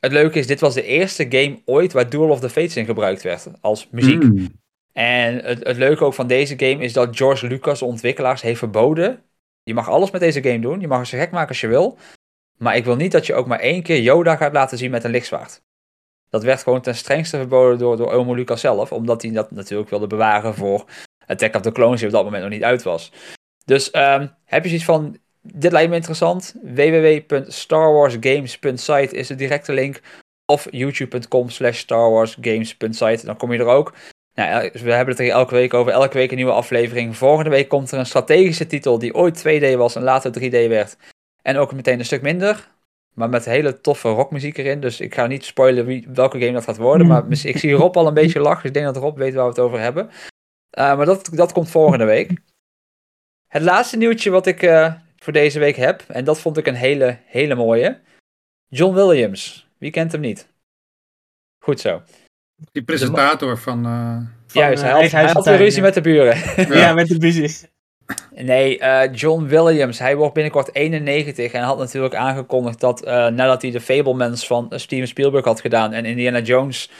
het leuke is, dit was de eerste game ooit waar Duel of the Fates in gebruikt werd als muziek. Hmm. En het, het leuke ook van deze game is dat George Lucas, de ontwikkelaars, heeft verboden. Je mag alles met deze game doen. Je mag het zo gek maken als je wil. Maar ik wil niet dat je ook maar één keer Yoda gaat laten zien met een lichtzwaard. Dat werd gewoon ten strengste verboden door, door Omo Lucas zelf. Omdat hij dat natuurlijk wilde bewaren voor Attack of the Clones, die op dat moment nog niet uit was. Dus ehm, heb je zoiets van, dit lijkt me interessant. www.starwarsgames.site is de directe link. Of youtube.com slash starwarsgames.site. Dan kom je er ook. Nou, we hebben het er elke week over. Elke week een nieuwe aflevering. Volgende week komt er een strategische titel die ooit 2D was en later 3D werd. En ook meteen een stuk minder. Maar met hele toffe rockmuziek erin. Dus ik ga niet spoilen wie, welke game dat gaat worden. Maar ik zie Rob al een beetje lachen. Dus ik denk dat Rob weet waar we het over hebben. Uh, maar dat, dat komt volgende week. Het laatste nieuwtje wat ik uh, voor deze week heb. En dat vond ik een hele, hele mooie. John Williams. Wie kent hem niet? Goed zo. Die presentator van... Uh... van Juist, hij had, hij had weer ruzie met de buren. Ja, ja met de buzie. Nee, uh, John Williams, hij wordt binnenkort 91 en had natuurlijk aangekondigd dat uh, nadat hij de Fablemans van Steven Spielberg had gedaan en Indiana Jones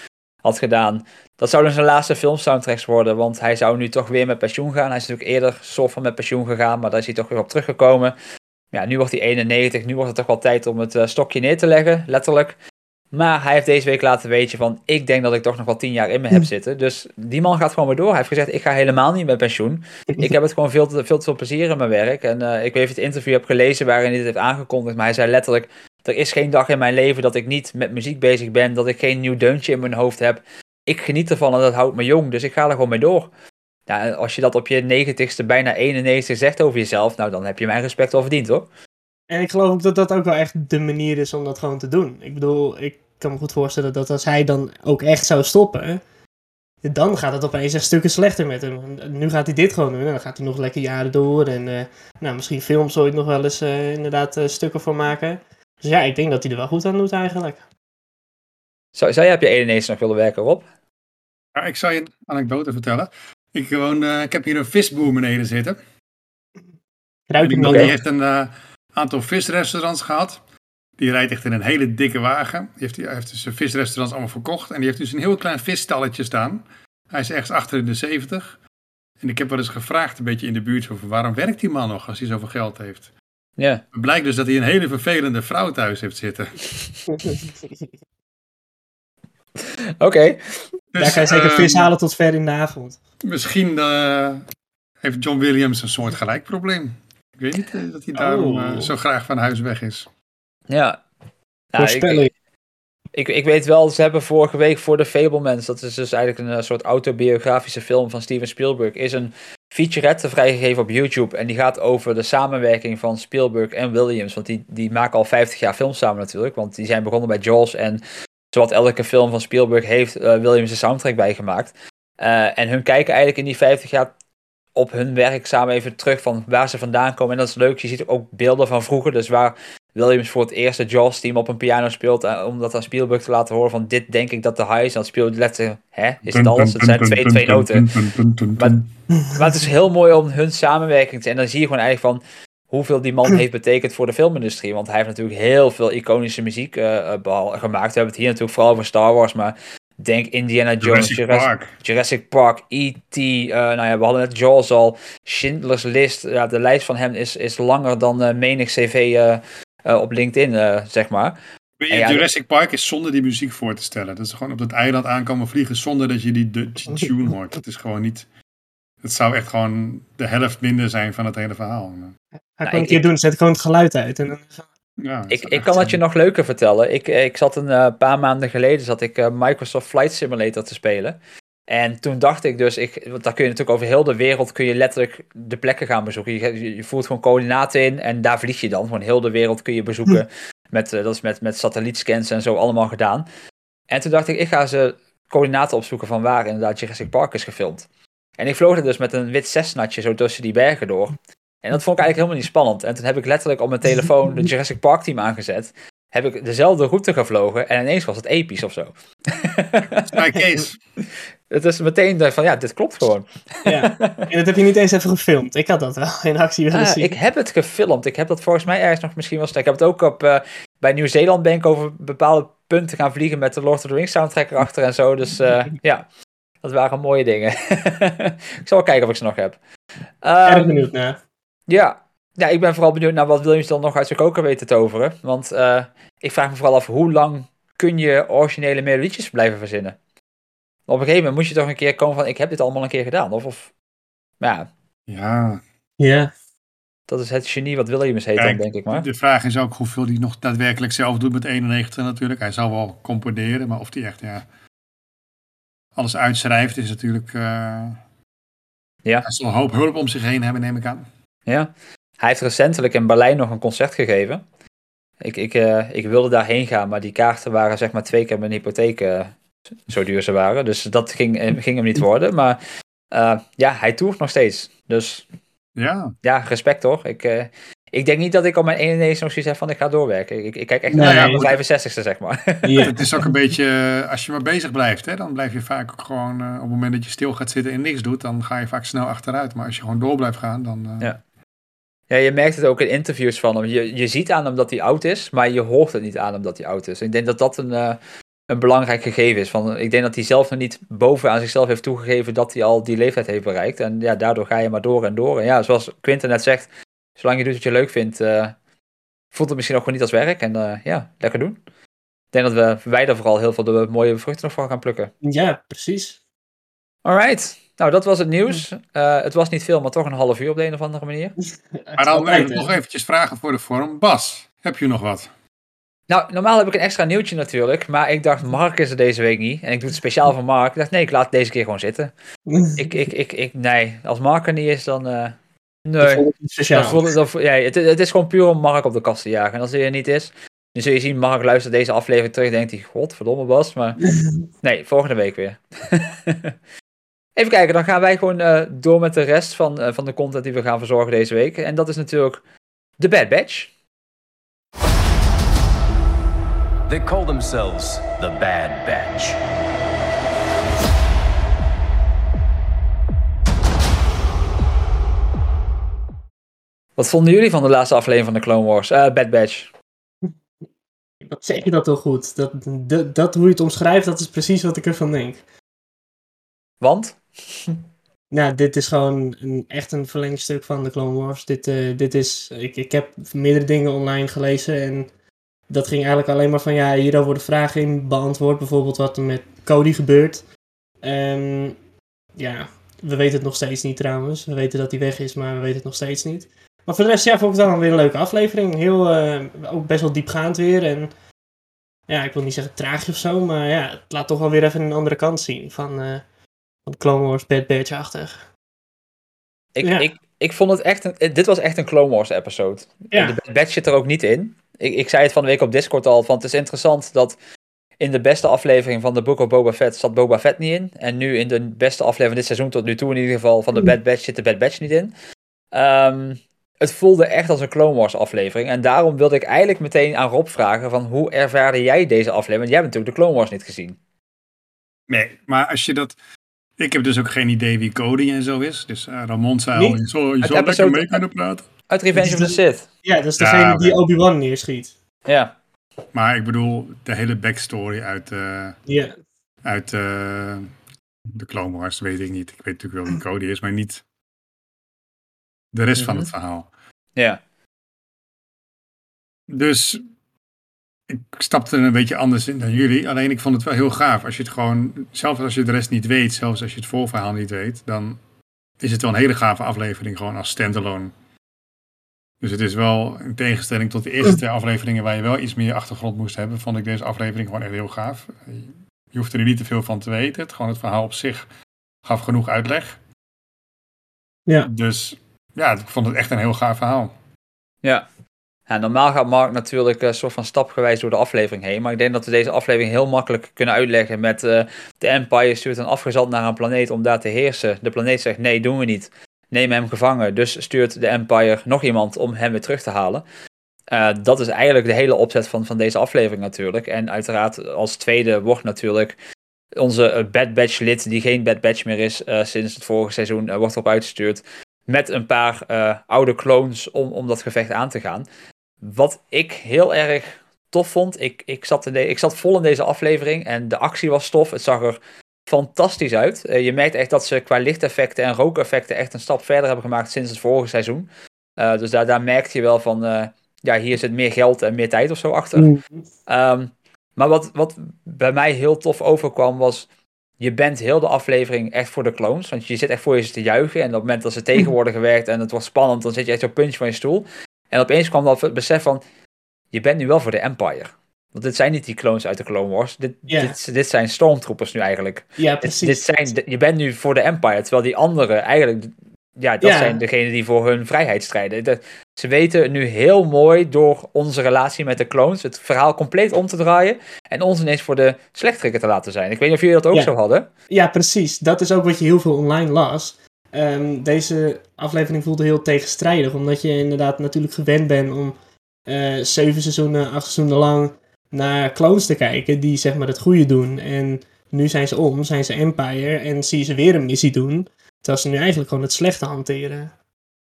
had gedaan, dat zouden zijn laatste filmsoundtracks worden, want hij zou nu toch weer met pensioen gaan. Hij is natuurlijk eerder soort van met pensioen gegaan, maar daar is hij toch weer op teruggekomen. Ja, nu wordt hij 91, nu wordt het toch wel tijd om het uh, stokje neer te leggen, letterlijk. Maar hij heeft deze week laten weten van, ik denk dat ik toch nog wel tien jaar in me heb zitten. Dus die man gaat gewoon weer door. Hij heeft gezegd, ik ga helemaal niet met pensioen. Ik heb het gewoon veel te, veel te veel plezier in mijn werk. En eh, ik weet of het interview heb gelezen waarin hij dit heeft aangekondigd. Maar hij zei letterlijk, er is geen dag in mijn leven dat ik niet met muziek bezig ben. Dat ik geen nieuw deuntje in mijn hoofd heb. Ik geniet ervan en dat houdt me jong. Dus ik ga er gewoon mee door. Ja, als je dat op je negentigste, bijna 91 zegt over jezelf, nou dan heb je mijn respect al verdiend hoor. En ik geloof ook dat dat ook wel echt de manier is om dat gewoon te doen. Ik bedoel, ik kan me goed voorstellen dat als hij dan ook echt zou stoppen, dan gaat het opeens echt stukken slechter met hem. Nu gaat hij dit gewoon doen en dan gaat hij nog lekker jaren door. En eh, nou, misschien films ooit nog wel eens eh, inderdaad eh, stukken voor maken. Dus ja, ik denk dat hij er wel goed aan doet eigenlijk. Zou, zou jij op je 91 nog willen werken, Rob? Ja, ik zal je een anekdote vertellen. Ik, gewoon, eh, ik heb hier een visboer beneden zitten. Ruik Die die heeft een eh, aantal visrestaurants gehad. Die rijdt echt in een hele dikke wagen. Die heeft, hij heeft dus zijn visrestaurants allemaal verkocht. En die heeft dus een heel klein visstalletje staan. Hij is ergens achter in de 70. En ik heb wel eens gevraagd, een beetje in de buurt, over waarom werkt die man nog als hij zoveel geld heeft. Ja. Het blijkt dus dat hij een hele vervelende vrouw thuis heeft zitten. Oké. Daar Dus, kan je zeker ehm, vis halen tot ver in de avond. Misschien eh, heeft John Williams een soort gelijk probleem. Ik weet niet eh, dat hij daarom Oh. eh, zo graag van huis weg is. Ja. Nou, ik, Voorspelling. ik, ik weet wel, ze hebben vorige week voor The Fablemans, dat is dus eigenlijk een eh, soort autobiografische film van Steven Spielberg, is een featurette vrijgegeven op YouTube. En die gaat over de samenwerking van Spielberg en Williams. Want die, die maken al 50 jaar films samen natuurlijk. Want die zijn begonnen bij Jaws en zowat elke film van Spielberg heeft Williams de soundtrack bijgemaakt. Eh, en hun kijken eigenlijk in die 50 jaar op hun werk samen even terug van waar ze vandaan komen. En dat is leuk. Je ziet ook beelden van vroeger. Dus waar Williams voor het eerste Jaws-team op een piano speelt. eh, om dat aan Spielberg te laten horen van dit denk ik dat de high is. Dat Spielberg letterlijk, hè, is het alles? Het zijn twee, twee noten. Maar, het is heel mooi om hun samenwerking te... En dan zie je gewoon eigenlijk van hoeveel die man heeft betekend voor de filmindustrie. Want hij heeft natuurlijk heel veel iconische muziek behal- gemaakt. We hebben het hier natuurlijk vooral over Star Wars, maar denk Indiana Jones, Jurassic Jurassic, Park. Jurassic Park, E.T., eh, nou ja, we hadden net Jaws al, Schindler's List. Ja, de lijst van hem is, is langer dan eh, menig cv eh, eh, op LinkedIn, eh, zeg maar. Weet je, En ja, Jurassic Park is zonder die muziek voor te stellen. Dat is gewoon op dat eiland aankomen vliegen zonder dat je die, die tune hoort. Dat is gewoon niet... Het zou echt gewoon de helft minder zijn van het hele verhaal. Ga Nou, ik een ik- keer doen, zet gewoon het geluid uit. En dan... Ja, Ik, ik kan dat eh, je nog leuker vertellen. Ik, ik zat een eh, paar maanden geleden zat ik eh, Microsoft Flight Simulator te spelen. En toen dacht ik dus, ik, want daar kun je natuurlijk over heel de wereld kun je letterlijk de plekken gaan bezoeken. Je, je, voert gewoon coördinaten in en daar vlieg je dan. Gewoon heel de wereld kun je bezoeken. Met, eh, dat is met, met satellietscans en zo allemaal gedaan. En toen dacht ik, ik ga ze coördinaten opzoeken van waar inderdaad Jurassic Park is gefilmd. En ik vloog er dus met een wit Cessnatje zo tussen die bergen door. En dat vond ik eigenlijk helemaal niet spannend. En toen heb ik letterlijk op mijn telefoon de Jurassic Park team aangezet. Heb ik dezelfde route gevlogen en ineens was het episch of zo. Ja, Kees. Het is meteen van ja, dit klopt gewoon. Ja. En dat heb je niet eens even gefilmd. Ik had dat wel in actie willen Ah, zien. ik heb het gefilmd. Ik heb dat volgens mij ergens nog misschien wel staan. Ik heb het ook op, eh, bij Nieuw-Zeeland ben ik over bepaalde punten gaan vliegen met de Lord of the Rings soundtrack erachter en zo. Dus eh, ja, dat waren mooie dingen. ik zal wel kijken of ik ze nog heb. Erg Ehm, benieuwd naar. Ja. ja, ik ben vooral benieuwd naar wat Williams dan nog uit zijn koker weet te toveren. Want eh, ik vraag me vooral af, hoe lang kun je originele melodietjes blijven verzinnen? Op een gegeven moment moet je toch een keer komen van, ik heb dit allemaal een keer gedaan. Of, of ja, Ja, Ja. dat is het genie wat Williams heet dan, denk ik maar. de vraag is ook hoeveel hij nog daadwerkelijk zelf doet met 91 natuurlijk. Hij zal wel componeren, maar of hij echt ja, alles uitschrijft is natuurlijk... eh, Ja. Hij zal een hoop hulp om zich heen hebben, neem ik aan. Ja. Hij heeft recentelijk in Berlijn nog een concert gegeven. Ik, ik, eh, ik wilde daarheen gaan, maar die kaarten waren zeg maar twee keer mijn hypotheek, eh, zo duur ze waren. Dus dat ging, eh, ging hem niet worden. Maar eh, ja, hij toert nog steeds. Dus Ja, ja, respect hoor. Ik, eh, ik denk niet dat ik op mijn 91 nog zoiets heb van ik ga doorwerken. Ik, ik kijk echt Nee, naar mijn 65ste, zeg maar. Ja. het is ook een beetje, als je maar bezig blijft, hè, dan blijf je vaak ook gewoon, op het moment dat je stil gaat zitten en niks doet, dan ga je vaak snel achteruit. Maar als je gewoon door blijft gaan, dan... eh, Ja. Ja, je merkt het ook in interviews van hem. Je, je ziet aan hem dat hij oud is, maar je hoort het niet aan hem dat hij oud is. Ik denk dat dat een, eh, een belangrijk gegeven is. Van, ik denk dat hij zelf nog niet boven aan zichzelf heeft toegegeven dat hij al die leeftijd heeft bereikt. En ja, daardoor ga je maar door en door. En ja, zoals Quinten net zegt, zolang je doet wat je leuk vindt, eh, voelt het misschien ook gewoon niet als werk. En eh, ja, lekker doen. Ik denk dat we, wij er vooral heel veel de mooie vruchten nog van gaan plukken. Ja, precies. Alright. Nou, dat was het nieuws. Uh, het was niet veel, maar toch een half uur op de een of andere manier. maar dan even, nog eventjes vragen voor de vorm. Bas, heb je nog wat? Nou, normaal heb ik een extra nieuwtje natuurlijk, maar ik dacht, Mark is er deze week niet. En ik doe het speciaal voor Mark. Ik dacht, nee, ik laat het deze keer gewoon zitten. ik, ik, ik, ik, nee, als Mark er niet is, dan... Uh, nee, speciaal. Dat, dat, ja, het, het, is gewoon puur om Mark op de kast te jagen. En als hij er niet is, dan zul je zien, Mark luistert deze aflevering terug en denkt hij, godverdomme Bas, maar... nee, volgende week weer. Even kijken, dan gaan wij gewoon uh, door met de rest van, uh, van de content die we gaan verzorgen deze week. En dat is natuurlijk de Bad Batch. They call themselves the Bad Batch. Wat vonden jullie van de laatste aflevering van de Clone Wars? Uh, Bad Batch. Wat zeg je dat toch goed? Dat, dat, dat hoe je het omschrijft, dat is precies wat ik ervan denk. Want? Nou, dit is gewoon een, echt een verlengstuk van de Clone Wars. Dit, uh, dit is, ik, ik heb meerdere dingen online gelezen en dat ging eigenlijk alleen maar van, ja, hier worden vragen in beantwoord. Bijvoorbeeld wat er met Cody gebeurt. Um, ja, we weten het nog steeds niet trouwens. We weten dat hij weg is, maar we weten het nog steeds niet. Maar voor de rest, ja, vond ik het dan weer een leuke aflevering. Heel, uh, ook best wel diepgaand weer. En ja, ik wil niet zeggen traagje of zo, maar ja, het laat toch wel weer even een andere kant zien van, van Clone Wars Bad Batch-achtig. Ik, ja. ik, ik vond het echt een, dit was echt een Clone Wars episode. Ja. De Bad Batch zit er ook niet in. Ik, ik zei het van de week op Discord al, want het is interessant dat in de beste aflevering van de Book of Boba Fett zat Boba Fett niet in. En nu in de beste aflevering van dit seizoen tot nu toe in ieder geval van de Bad Batch zit de Bad Batch niet in. Um, het voelde echt als een Clone Wars aflevering. En daarom wilde ik eigenlijk meteen aan Rob vragen van hoe ervaarde jij deze aflevering? Want jij hebt natuurlijk de Clone Wars niet gezien. Nee, maar als je dat... Ik heb dus ook geen idee wie Cody en zo is. Dus uh, Ramon zou je zo, je zo lekker mee kunnen praten. Uit Revenge of the Sith. Ja, dat is degene ja, die Obi-Wan neerschiet. Ja. Maar ik bedoel, de hele backstory uit, uh, yeah. uit uh, de Clone Wars weet ik niet. Ik weet natuurlijk wel wie Cody is, maar niet de rest mm -hmm. van het verhaal. Ja. Dus ik stapte er een beetje anders in dan jullie. Alleen ik vond het wel heel gaaf. Als je het gewoon, zelfs als je de rest niet weet, zelfs als je het voorverhaal niet weet, dan is het wel een hele gave aflevering gewoon als standalone. Dus het is wel, in tegenstelling tot de eerste twee afleveringen waar je wel iets meer achtergrond moest hebben, vond ik deze aflevering gewoon echt heel gaaf. Je hoeft er niet te veel van te weten. Het, gewoon het verhaal op zich gaf genoeg uitleg. Ja. Dus ja, ik vond het echt een heel gaaf verhaal. Ja. Normaal gaat Mark natuurlijk een soort van stapgewijs door de aflevering heen. Maar ik denk dat we deze aflevering heel makkelijk kunnen uitleggen met uh, de Empire stuurt een afgezant naar een planeet om daar te heersen. De planeet zegt nee, doen we niet. Neem hem gevangen. Dus stuurt de Empire nog iemand om hem weer terug te halen. Uh, dat is eigenlijk de hele opzet van, van deze aflevering natuurlijk. En uiteraard als tweede wordt natuurlijk onze Bad Batch lid, die geen Bad Batch meer is sinds het vorige seizoen, wordt erop uitgestuurd met een paar oude clones om, om dat gevecht aan te gaan. Wat ik heel erg tof vond, ik, ik, zat in de, ik zat vol in deze aflevering en de actie was tof. Het zag er fantastisch uit. Uh, je merkt echt dat ze qua lichteffecten en rookeffecten echt een stap verder hebben gemaakt sinds het vorige seizoen. Uh, dus daar, daar merkte je wel van, ja, hier zit meer geld en meer tijd of zo achter. Mm. Um, maar wat, wat bij mij heel tof overkwam was je bent heel de aflevering echt voor de clones. Want je zit echt voor je te juichen. En op het moment dat ze tegen worden gewerkt en het wordt spannend, dan zit je echt op puntje van je stoel. En opeens kwam dat het besef van, je bent nu wel voor de Empire. Want dit zijn niet die clones uit de Clone Wars. Dit, dit, dit zijn stormtroopers nu eigenlijk. Ja, precies. dit zijn, je bent nu voor de Empire. Terwijl die anderen eigenlijk, ja, dat zijn degenen die voor hun vrijheid strijden. Dat- ze weten nu heel mooi door onze relatie met de clones het verhaal compleet om te draaien. En ons ineens voor de slechterikken te laten zijn. Ik weet niet of jullie dat ook zo hadden. Ja, precies. Dat is ook wat je heel veel online las. Ehm, deze aflevering voelde heel tegenstrijdig, omdat je inderdaad natuurlijk gewend bent om eh, zeven seizoenen, acht seizoenen lang naar clones te kijken die zeg maar het goede doen. En nu zijn ze om, zijn ze Empire en zie je ze weer een missie doen, terwijl ze nu eigenlijk gewoon het slechte hanteren.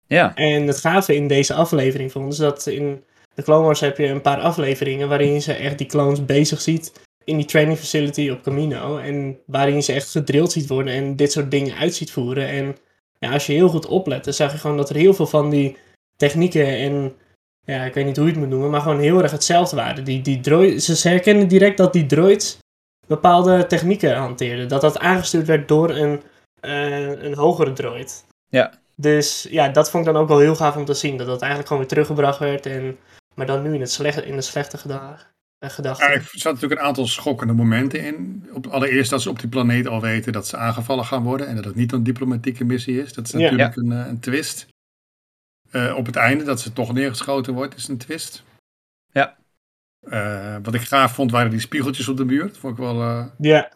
Ja, En het gave in deze aflevering vond is dat in de Clone Wars heb je een paar afleveringen waarin je ze echt die clones bezig ziet in die training facility op Camino. En waarin ze echt gedrild ziet worden en dit soort dingen uit ziet voeren. En ja, als je heel goed oplet, dan zag je gewoon dat er heel veel van die technieken en ja, ik weet niet hoe je het moet noemen, maar gewoon heel erg hetzelfde waren. Die, die droid, ze, herkennen direct dat die droids bepaalde technieken hanteerden. Dat dat aangestuurd werd door een, eh, een hogere droid. Ja. Dus ja, dat vond ik dan ook wel heel gaaf om te zien. Dat dat eigenlijk gewoon weer teruggebracht werd. En, maar dan nu in, het slechte, in de slechte geda eh, er zat natuurlijk een aantal schokkende momenten in. Op, allereerst dat ze op die planeet al weten dat ze aangevallen gaan worden. En dat het niet een diplomatieke missie is. Dat is Ja. natuurlijk Een, eh, een twist. Eh, op het einde dat ze toch neergeschoten wordt, is een twist. Ja. Eh, wat ik gaaf vond, waren die spiegeltjes op de muur. Dat vond ik wel eh, Ja,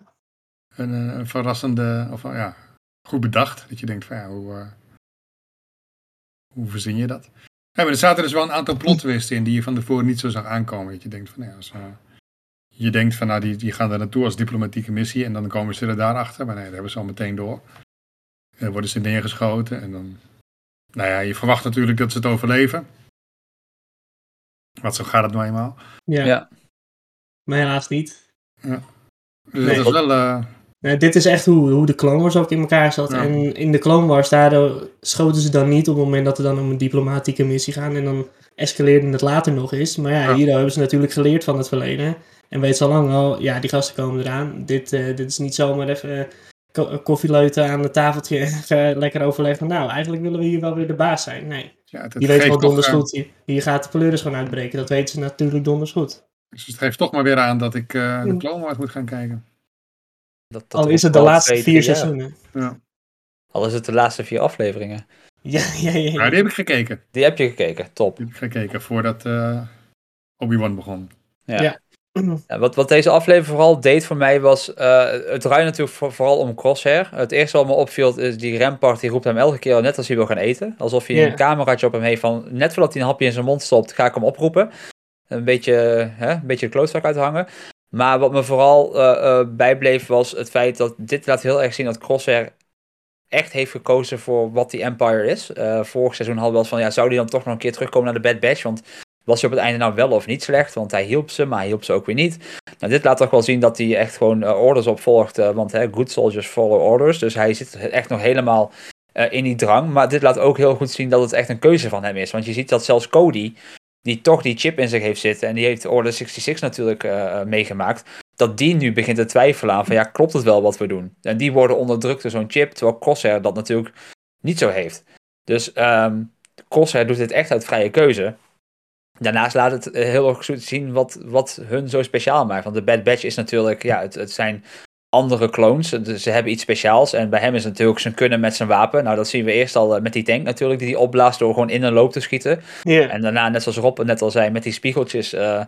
een, een verrassende, of ja, goed bedacht. Dat je denkt van ja, hoe, eh, hoe verzin je dat? Ja, maar er zaten dus wel een aantal plot twists in die je van tevoren niet zo zag aankomen. Dat je denkt van ja, als, eh, je denkt van nou, die, die gaan daar naartoe als diplomatieke missie en dan komen ze er daarachter. Maar nee, dat hebben ze al meteen door. En dan worden ze neergeschoten en dan, nou ja, je verwacht natuurlijk dat ze het overleven. Want zo gaat het nou eenmaal. ja. Ja. Maar helaas niet. Dus Nee. dat is wel, eh, Nee, dit is echt hoe, hoe de Clone Wars ook in elkaar zat. Ja. En in de Clone Wars, daardoor schoten ze dan niet op het moment dat er dan om een diplomatieke missie gaan. En dan escaleerde het later nog eens. Maar ja, Ja. hier hebben ze natuurlijk geleerd van het verleden. En weet ze al lang al, ja, die gasten komen eraan. Dit, eh, dit is niet zomaar even eh, ko- koffieleuten aan het tafeltje even lekker overleggen. Nou, eigenlijk willen we hier wel weer de baas zijn. Nee, ja, die geeft wel donders goed. Hier, hier gaat de pleuris gewoon uitbreken. Dat weten ze natuurlijk donders goed. dus het geeft toch maar weer aan dat ik eh, de. Clone Wars moet gaan kijken. Dat, dat Al is het de laatste twee, vier seizoenen. Ja. Al is het de laatste vier afleveringen. Ja, ja, ja. Die heb ik gekeken. Die heb je gekeken, top. Die heb ik gekeken voordat eh Obi-Wan begon. Ja. Ja. Ja, wat, wat deze aflevering vooral deed voor mij was, eh, het draait natuurlijk voor- vooral om Crosshair. Het eerste wat me opviel is die Rampart, die roept hem elke keer net als hij wil gaan eten. Alsof hij een cameraatje op hem heeft van, net voordat hij een hapje in zijn mond stopt, ga ik hem oproepen. Een beetje, hè, een beetje de klootzak uithangen. Maar wat me vooral eh, eh, bijbleef was het feit dat dit laat heel erg zien dat Crosshair echt heeft gekozen voor wat die Empire is. Eh, vorig seizoen hadden we wel van, ja, zou die dan toch nog een keer terugkomen naar de Bad Batch? Want was hij op het einde nou wel of niet slecht? Want hij hielp ze, maar hij hielp ze ook weer niet. Nou, dit laat toch wel zien dat hij echt gewoon orders opvolgt. want hè, good soldiers follow orders. Dus hij zit echt nog helemaal in die drang. Maar dit laat ook heel goed zien dat het echt een keuze van hem is. Want je ziet dat zelfs Cody, die toch die chip in zich heeft zitten. En die heeft Order 66 natuurlijk eh, meegemaakt. Dat die nu begint te twijfelen aan van ja, klopt het wel wat we doen? En die worden onderdrukt door zo'n chip. Terwijl Crosshair dat natuurlijk niet zo heeft. Dus Crosshair doet dit echt uit vrije keuze. Daarnaast laat het eh, heel erg zien wat, wat hun zo speciaal maakt. Want de Bad Batch is natuurlijk, ja, het, het zijn andere clones. Dus ze hebben iets speciaals. En bij hem is natuurlijk zijn kunnen met zijn wapen. Nou, dat zien we eerst al eh, met die tank natuurlijk, die hij opblaast door gewoon in een loop te schieten. Ja. En daarna, net zoals Rob net al zei, met die spiegeltjes eh,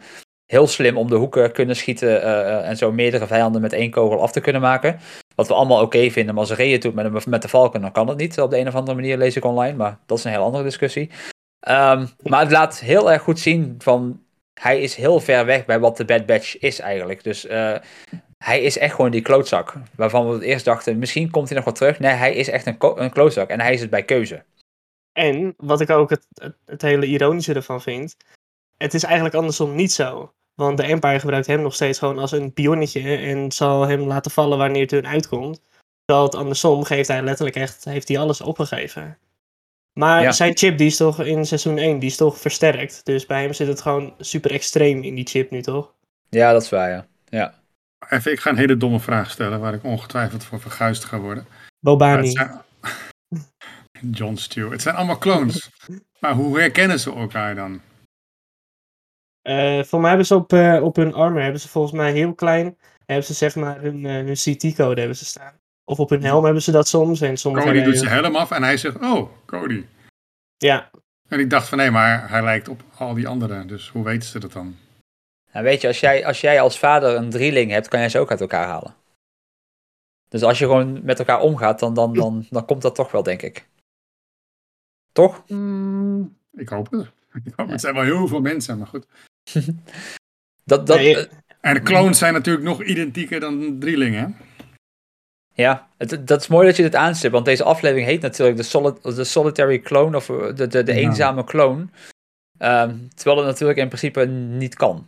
heel slim om de hoeken kunnen schieten. eh, en zo meerdere vijanden met één kogel af te kunnen maken. Wat we allemaal oké vinden. Maar als Ray het doet met, een- met de Falcon, dan kan het niet. Op de een of andere manier lees ik online. Maar dat is een heel andere discussie. Ehm, maar het laat heel erg goed zien van... Hij is heel ver weg bij wat de Bad Batch is eigenlijk. Dus hij is echt gewoon die klootzak. Waarvan we het eerst dachten, misschien komt hij nog wat terug. Nee, hij is echt een, een klootzak. En hij is het bij keuze. En wat ik ook het, het, het hele ironische ervan vind, het is eigenlijk andersom niet zo. Want de Empire gebruikt hem nog steeds gewoon als een pionnetje en zal hem laten vallen wanneer het er uitkomt. Terwijl het andersom geeft hij letterlijk echt, heeft hij alles opgegeven. Maar Ja. zijn chip die is toch in seizoen 1, die is toch versterkt. Dus bij hem zit het gewoon super extreem in die chip nu toch? Ja, dat is waar, ja. ja. Even, ik ga een hele domme vraag stellen waar ik ongetwijfeld voor verguisd ga worden. Bobani. zijn- John Stewart. Het zijn allemaal clones. maar hoe herkennen ze elkaar dan? Eh voor mij hebben ze op, eh, op hun armor, hebben ze volgens mij heel klein, hebben ze zeg maar hun, eh, hun CT-code hebben ze staan. Of op hun helm hebben ze dat soms. En soms Cody doet zijn helm af en hij zegt, oh, Cody. Ja, En ik dacht van nee, maar hij lijkt op al die anderen. Dus hoe weten ze dat dan? Nou, weet je, als jij, als jij als vader een drieling hebt, kan jij ze ook uit elkaar halen. Dus als je gewoon met elkaar omgaat, dan, dan, dan, dan komt dat toch wel, denk ik. Toch? Ik hoop het. Ik hoop, Het zijn wel heel veel mensen, maar goed. Dat, dat, Nee, En de clones zijn natuurlijk nog identieker dan drielingen. hè? ja, het, dat is mooi dat je dit aanstipt, want deze aflevering heet natuurlijk de, solid, de Solitary Clone, of de, de, de Ja. eenzame clone. Ehm, terwijl het natuurlijk in principe niet kan.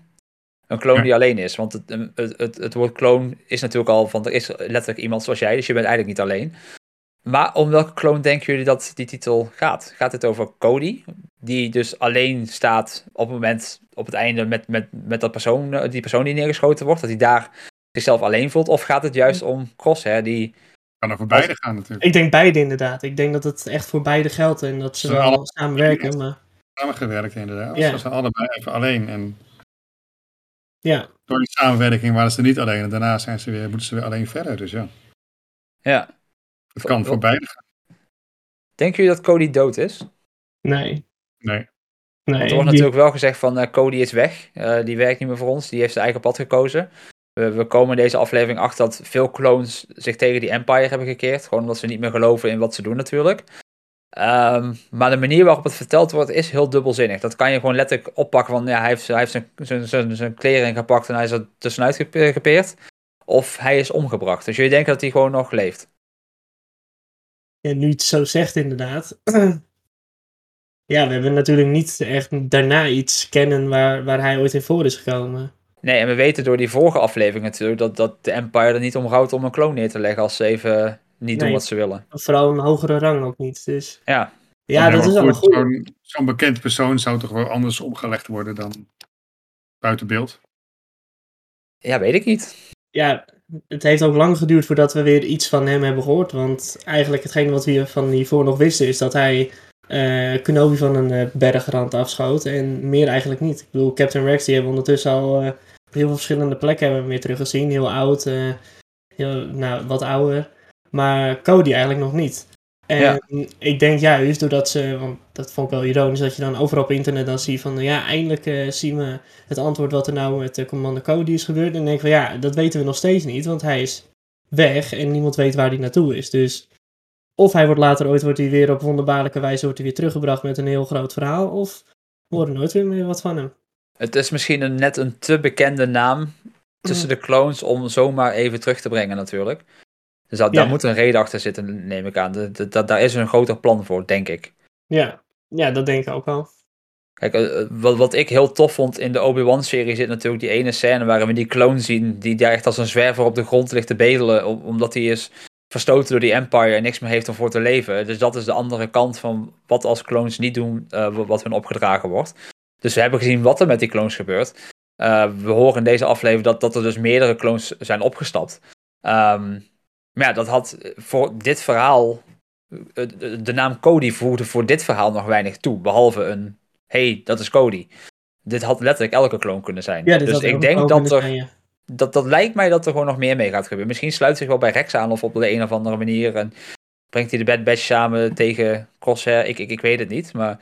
Een clone Ja. die alleen is, want het, het, het, het woord clone is natuurlijk al van, er is letterlijk iemand zoals jij, dus je bent eigenlijk niet alleen. Maar om welke clone denken jullie dat die titel gaat? Gaat het over Cody? die dus alleen staat op het moment, op het einde met, met, met dat persoon, die persoon die neergeschoten wordt, dat hij daar zichzelf alleen voelt? Of gaat het juist om Crosshair die... Kan er voor beide gaan natuurlijk. Ik denk beide inderdaad. Ik denk dat het echt voor beide geldt en dat ze Ze wel samenwerken. Maar Samengewerkt inderdaad. Ja. Ze zijn allebei even alleen. En ja, door die samenwerking waren ze niet alleen. En daarna zijn ze weer, moeten ze weer alleen verder. Dus ja, Ja. het kan voor beide gaan. Denken jullie dat Cody dood is? nee. Nee. Nee, Want er wordt die- natuurlijk wel gezegd van eh, Cody is weg. Eh, die werkt niet meer voor ons. Die heeft zijn eigen pad gekozen. We, we komen in deze aflevering achter dat veel clones zich tegen die Empire hebben gekeerd. Gewoon omdat ze niet meer geloven in wat ze doen natuurlijk. Ehm, maar de manier waarop het verteld wordt is heel dubbelzinnig. Dat kan je gewoon letterlijk oppakken van ja, hij heeft, hij heeft zijn, zijn, zijn, zijn kleren gepakt en hij is er tussenuit gepe- gepeerd. Of hij is omgebracht. Dus jullie denken dat hij gewoon nog leeft. Ja, nu je het zo zegt inderdaad. ja, we hebben natuurlijk niet echt daarna iets kennen waar, waar hij ooit in voor is gekomen. Nee, en we weten door die vorige aflevering natuurlijk dat, dat de Empire er niet om houdt om een kloon neer te leggen als ze even niet doen Nee. wat ze willen. Vooral een hogere rang ook niet. Dus Ja, ja, dat is wel een goed. Zo'n bekend persoon zou toch wel anders opgelegd worden dan buiten beeld. ja weet ik niet. Ja, het heeft ook lang geduurd voordat we weer iets van hem hebben gehoord. Want eigenlijk hetgene wat we van hiervoor nog wisten is dat hij eh Kenobi van een eh, bergrand afschoot. En meer eigenlijk niet. Ik bedoel, Captain Rex die hebben we ondertussen al eh, op heel veel verschillende plekken hebben we weer teruggezien. Heel oud, eh, heel, nou, wat ouder. Maar Cody eigenlijk nog niet. En Ja. ik denk juist doordat ze, want dat vond ik wel ironisch, dat je dan overal op internet dan ziet van, ja, eindelijk eh, zien we het antwoord wat er nou met de Commander Cody is gebeurd. En dan denk ik van, ja, dat weten we nog steeds niet, want hij is weg en niemand weet waar hij naartoe is. Dus of hij wordt later ooit wordt hij weer op wonderbaarlijke wijze wordt hij weer teruggebracht met een heel groot verhaal, of we horen nooit weer meer wat van hem. Het is misschien een, net een te bekende naam tussen de clones om zomaar even terug te brengen natuurlijk. Dus dat, Ja. daar moet een reden achter zitten, neem ik aan. Dat- daar is een groter plan voor, denk ik. Ja, ja dat denk ik ook wel. Kijk, eh, eh, wat, wat ik heel tof vond in de Obi-Wan-serie zit natuurlijk die ene scène waarin we die clone zien, die daar echt als een zwerver op de grond ligt te bedelen, om- omdat hij is verstoten door die Empire en niks meer heeft om voor te leven. Dus dat is de andere kant van wat als clones niet doen, eh, wa- wat hun opgedragen wordt. Dus we hebben gezien wat er met die clones gebeurt. We horen in deze aflevering dat, dat er dus meerdere clones zijn opgestapt. Ehm, maar ja, dat had voor dit verhaal, eh, de, de naam Cody voegde voor dit verhaal nog weinig toe, behalve een hey, dat is Cody. Dit had letterlijk elke kloon kunnen zijn. Ja, dus ik denk dat er, zijn, ja. dat, dat lijkt mij dat er gewoon nog meer mee gaat gebeuren. Misschien sluit zich wel bij Rex aan of op de een of andere manier. En brengt hij de Bad Batch samen tegen Crosshair. Ik, ik, ik weet het niet. Maar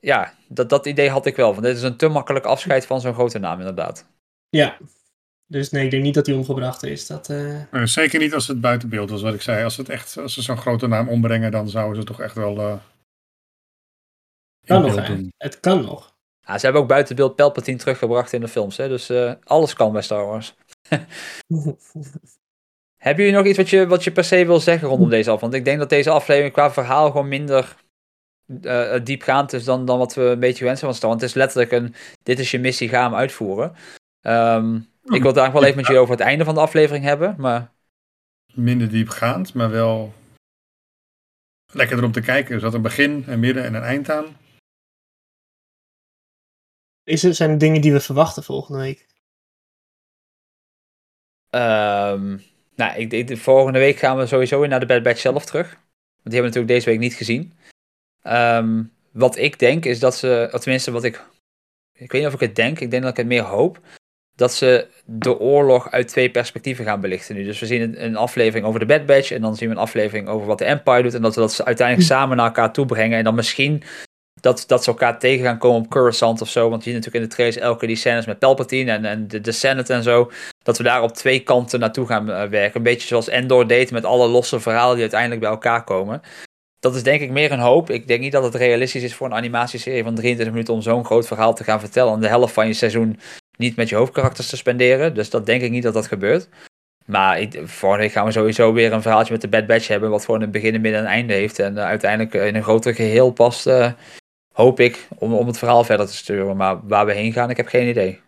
ja, dat, dat idee had ik wel. Want dit is een te makkelijk afscheid van zo'n grote naam inderdaad. Ja, dus nee, ik denk niet dat hij omgebracht is. Dat, eh, Eh, zeker niet als het buiten beeld was, wat ik zei. Als, het echt, als ze zo'n grote naam ombrengen, dan zouden ze toch echt wel eh in kan nog, doen. Het kan nog. Ja, ze hebben ook buiten beeld Palpatine teruggebracht in de films. Hè? Dus eh, alles kan bij Star Wars. Hebben jullie nog iets wat je, wat je per se wil zeggen rondom deze af? Want ik denk dat deze aflevering qua verhaal gewoon minder eh, diepgaand is dan, dan wat we een beetje gewend zijn van Star Wars. Want het is letterlijk een, dit is je missie, ga hem uitvoeren. Ehm, ik wil het eigenlijk wel even met jullie over het einde van de aflevering hebben. Maar Minder diepgaand, maar wel lekker om te kijken. Er zat een begin, een midden en een eind aan. Is er, zijn er dingen die we verwachten volgende week? Ehm, nou, ik, ik- de volgende week gaan we sowieso weer naar de Bad Batch zelf terug. Want die hebben we natuurlijk deze week niet gezien. Ehm, wat ik denk is dat ze, of tenminste wat ik, ik weet niet of ik het denk, ik denk dat ik het meer hoop, dat ze de oorlog uit twee perspectieven gaan belichten nu. Dus we zien een, een aflevering over de Bad Batch en dan zien we een aflevering over wat de Empire doet en dat we dat uiteindelijk samen naar elkaar toe brengen en dan misschien dat, dat ze elkaar tegen gaan komen op Coruscant of zo, want je ziet natuurlijk in de trailers elke die scènes met Palpatine en, en de, de Senate en zo, dat we daar op twee kanten naartoe gaan eh, werken. Een beetje zoals Endor deed met alle losse verhalen die uiteindelijk bij elkaar komen. Dat is denk ik meer een hoop. Ik denk niet dat het realistisch is voor een animatieserie van 23 minuten om zo'n groot verhaal te gaan vertellen. En de helft van je seizoen niet met je hoofdkarakters te spenderen. Dus dat denk ik niet dat dat gebeurt. Maar ik, volgende week gaan we sowieso weer een verhaaltje met de Bad Batch hebben. Wat gewoon een begin, een midden en een einde heeft. En eh, uiteindelijk in een groter geheel past. eh, hoop ik om, om het verhaal verder te sturen. Maar waar we heen gaan, ik heb geen idee.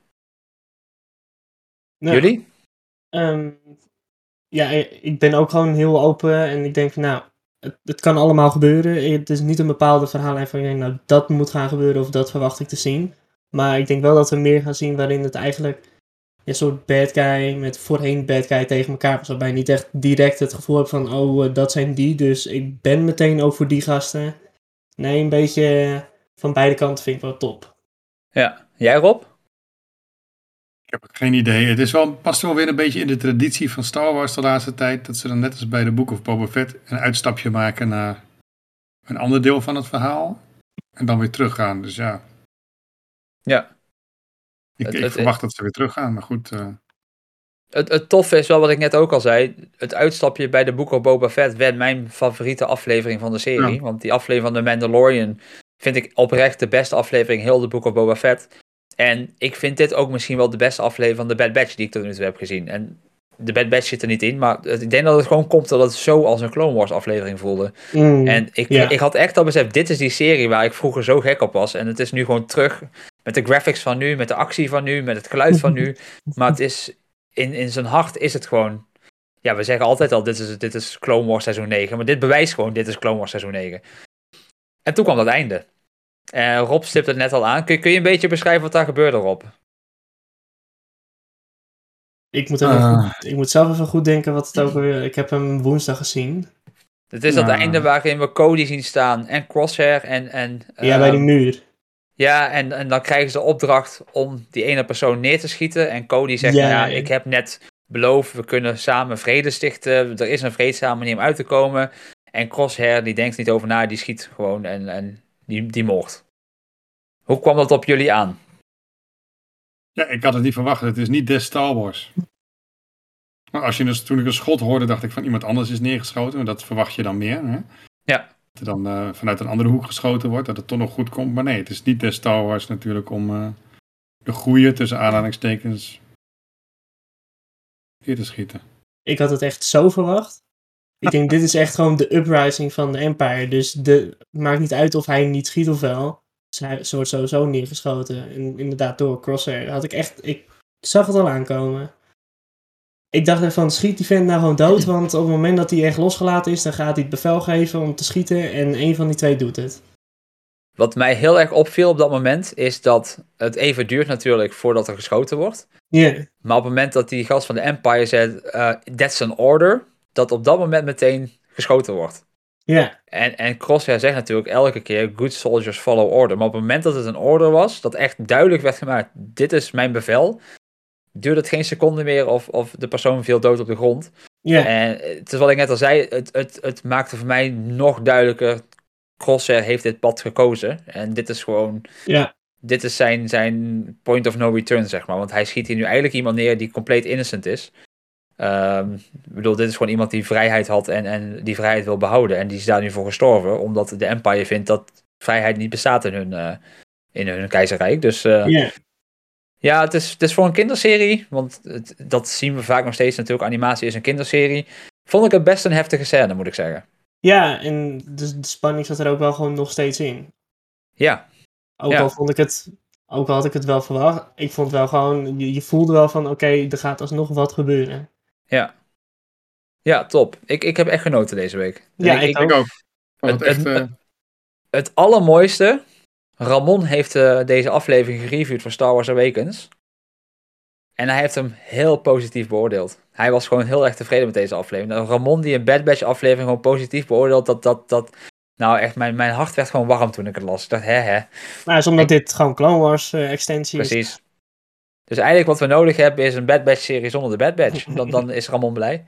Nou, Jullie? ehm, ja, ik ben ook gewoon heel open en ik denk van nou, het, het kan allemaal gebeuren. Het is niet een bepaalde verhaallijn van nou dat moet gaan gebeuren of dat verwacht ik te zien. Maar ik denk wel dat we meer gaan zien waarin het eigenlijk een soort bad guy met voorheen bad guy tegen elkaar was. Waarbij je niet echt direct het gevoel hebt van, oh, eh, dat zijn die. Dus ik ben meteen ook voor die gasten. Nee, een beetje van beide kanten vind ik wel top. Ja, jij Rob? Ik heb geen idee. Het is wel, past wel weer een beetje in de traditie van Star Wars de laatste tijd. Dat ze dan net als bij de Book of Boba Fett een uitstapje maken naar een ander deel van het verhaal. En dan weer teruggaan. Dus ja, Ja. ik, Het- ik het- verwacht dat ze weer teruggaan. Maar goed, eh, Het, het toffe is wel wat ik net ook al zei. Het uitstapje bij de Book of Boba Fett werd mijn favoriete aflevering van de serie. Ja. Want die aflevering van The Mandalorian vind ik oprecht de beste aflevering heel de Book of Boba Fett. En ik vind dit ook misschien wel de beste aflevering van de Bad Batch die ik tot nu toe heb gezien. En de Bad Batch zit er niet in, maar het- ik denk dat het gewoon komt dat het zo als een Clone Wars aflevering voelde. Mm, En ik, ja. ik had echt al beseft, dit is die serie waar ik vroeger zo gek op was. En het is nu gewoon terug met de graphics van nu, met de actie van nu, met het geluid van nu. Maar het is, in, in zijn hart is het gewoon... Ja, we zeggen altijd al, dit is, dit is Clone Wars seizoen 9. Maar dit bewijst gewoon, dit is Clone Wars seizoen 9. En toen kwam dat einde. En Rob stipt het net al aan. Kun, kun je een beetje beschrijven wat daar gebeurde, Rob? Ik moet, even Ah. goed, ik moet zelf even goed denken wat het ook weer... Ik heb hem woensdag gezien. Het is dat Nou. einde waarin we Cody zien staan en Crosshair en... en ja, bij die ehm, muur. Ja, en, en dan krijgen ze de opdracht om die ene persoon neer te schieten. En Cody zegt, Ja, nou ja, ik heb net beloofd, we kunnen samen vrede stichten. Er is een vreedzame manier om uit te komen. En Crosshair, die denkt niet over na, die schiet gewoon en, en die, die moord. Hoe kwam dat op jullie aan? ja, ik had het niet verwacht. Het is niet des Star Wars. Maar als je dus, toen ik een schot hoorde, dacht ik van iemand anders is neergeschoten. Dat verwacht je dan meer. Hè? Ja. Dat er dan eh, vanuit een andere hoek geschoten wordt. Dat het toch nog goed komt. Maar nee, het is niet des Star Wars natuurlijk om eh, de goede tussen aanhalingstekens neer te schieten. Ik had het echt zo verwacht. Ik denk, dit is echt gewoon de uprising van de Empire. Dus de, maakt niet uit of hij niet schiet of wel. Ze, ze wordt sowieso neergeschoten. En inderdaad, door Crosshair. Had ik echt... Ik zag het al aankomen. Ik dacht van, schiet die vent nou gewoon dood. Want op het moment dat hij echt losgelaten is, dan gaat hij het bevel geven om te schieten. En een van die twee doet het. Wat mij heel erg opviel op dat moment, is dat het even duurt natuurlijk voordat er geschoten wordt. Ja, Maar op het moment dat die gast van de Empire zegt, eh, that's an order, dat op dat moment meteen geschoten wordt. ja, En, en Crosshair zegt natuurlijk elke keer, good soldiers follow order. Maar op het moment dat het een order was, dat echt duidelijk werd gemaakt, dit is mijn bevel, duurde het geen seconde meer of, of de persoon viel dood op de grond. ja. En het is wat ik net al zei, het, het, het maakte voor mij nog duidelijker, Crosshair heeft dit pad gekozen. En dit is gewoon, ja. dit is zijn, zijn point of no return, zeg maar. Want hij schiet hier nu eigenlijk iemand neer die compleet innocent is. Ehm, ik bedoel, dit is gewoon iemand die vrijheid had en, en die vrijheid wil behouden. En die is daar nu voor gestorven, omdat de Empire vindt dat vrijheid niet bestaat in hun, eh, in hun keizerrijk. Dus ja. Ja, het is, het is voor een kinderserie, want het, dat zien we vaak nog steeds natuurlijk. Animatie is een kinderserie. Vond ik het best een heftige scène, moet ik zeggen. Ja, en de, de spanning zat er ook wel gewoon nog steeds in. Ja, Ook Ja. al vond ik het, ook al had ik het wel verwacht, ik vond wel gewoon, je, je voelde wel van, oké, er gaat alsnog wat gebeuren. ja. Ja, top. Ik, ik heb echt genoten deze week. Ja, ik, ik Ik ook. Het- echt, het- eh, het allermooiste. Ramon heeft eh, deze aflevering gereviewd voor Star Wars Awakens. En hij heeft hem heel positief beoordeeld. Hij was gewoon heel erg tevreden met deze aflevering. Nou, Ramon die een Bad Batch aflevering gewoon positief beoordeelt. Dat, dat, dat, nou echt, mijn, mijn hart werd gewoon warm toen ik het las. Ik dacht, hè hè, Maar is omdat dit gewoon Clone Wars eh, extensie is. precies. Dus eigenlijk wat we nodig hebben is een Bad Batch serie zonder de Bad Batch. Dan, dan is Ramon blij.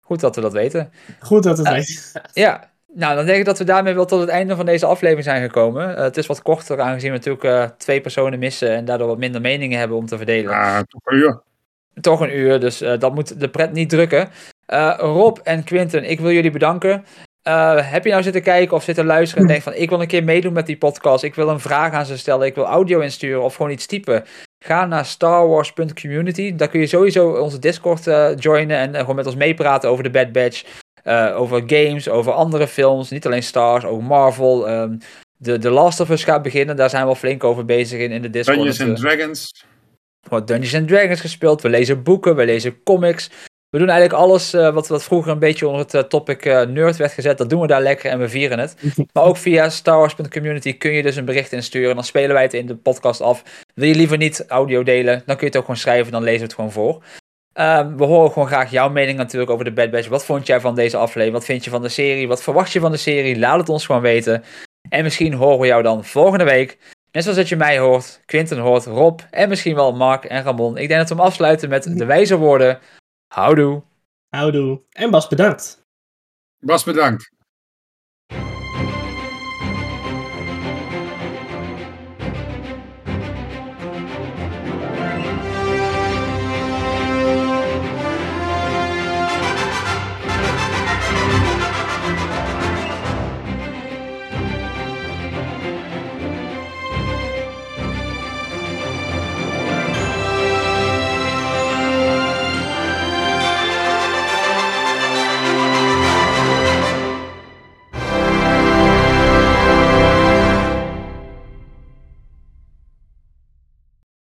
Goed dat we dat weten. Goed dat het Ja. weet. Ja, nou dan denk ik dat we daarmee wel tot het einde van deze aflevering zijn gekomen. Eh, het is wat korter aangezien we natuurlijk eh, twee personen missen en daardoor wat minder meningen hebben om te verdelen. ah, toch een uur. Toch een uur, dus eh, dat moet de pret niet drukken. Rob en Quinten, ik wil jullie bedanken. Heb je nou zitten kijken of zitten luisteren en denk van ik wil een keer meedoen met die podcast. Ik wil een vraag aan ze stellen, ik wil audio insturen of gewoon iets typen. Ga naar starwars.community. Daar kun je sowieso onze Discord joinen en gewoon met ons meepraten over de Bad Batch. Eh, over games, over andere films. Niet alleen Stars, ook Marvel. ehm, de, The Last of Us gaat beginnen. Daar zijn we al flink over bezig in, in de Discord. Dungeons and we- Dragons. wat Dungeons and Dragons gespeeld. We lezen boeken, we lezen comics. We doen eigenlijk alles eh, wat, wat vroeger een beetje onder het eh, topic eh, nerd werd gezet. Dat doen we daar lekker en we vieren het. Maar ook via starwars.community kun je dus een bericht insturen. Dan spelen wij het in de podcast af. Wil je liever niet audio delen, dan kun je het ook gewoon schrijven. Dan lezen we het gewoon voor. Ehm, we horen gewoon graag jouw mening natuurlijk over de Bad Batch. Wat vond jij van deze aflevering? Wat vind je van de serie? Wat verwacht je van de serie? Laat het ons gewoon weten. En misschien horen we jou dan volgende week. Net zoals dat je mij hoort, Quinten hoort, Rob en misschien wel Mark en Ramon. Ik denk dat we hem afsluiten met de wijze woorden. Houdoe. Houdoe. En Bas, bedankt. Bas, bedankt.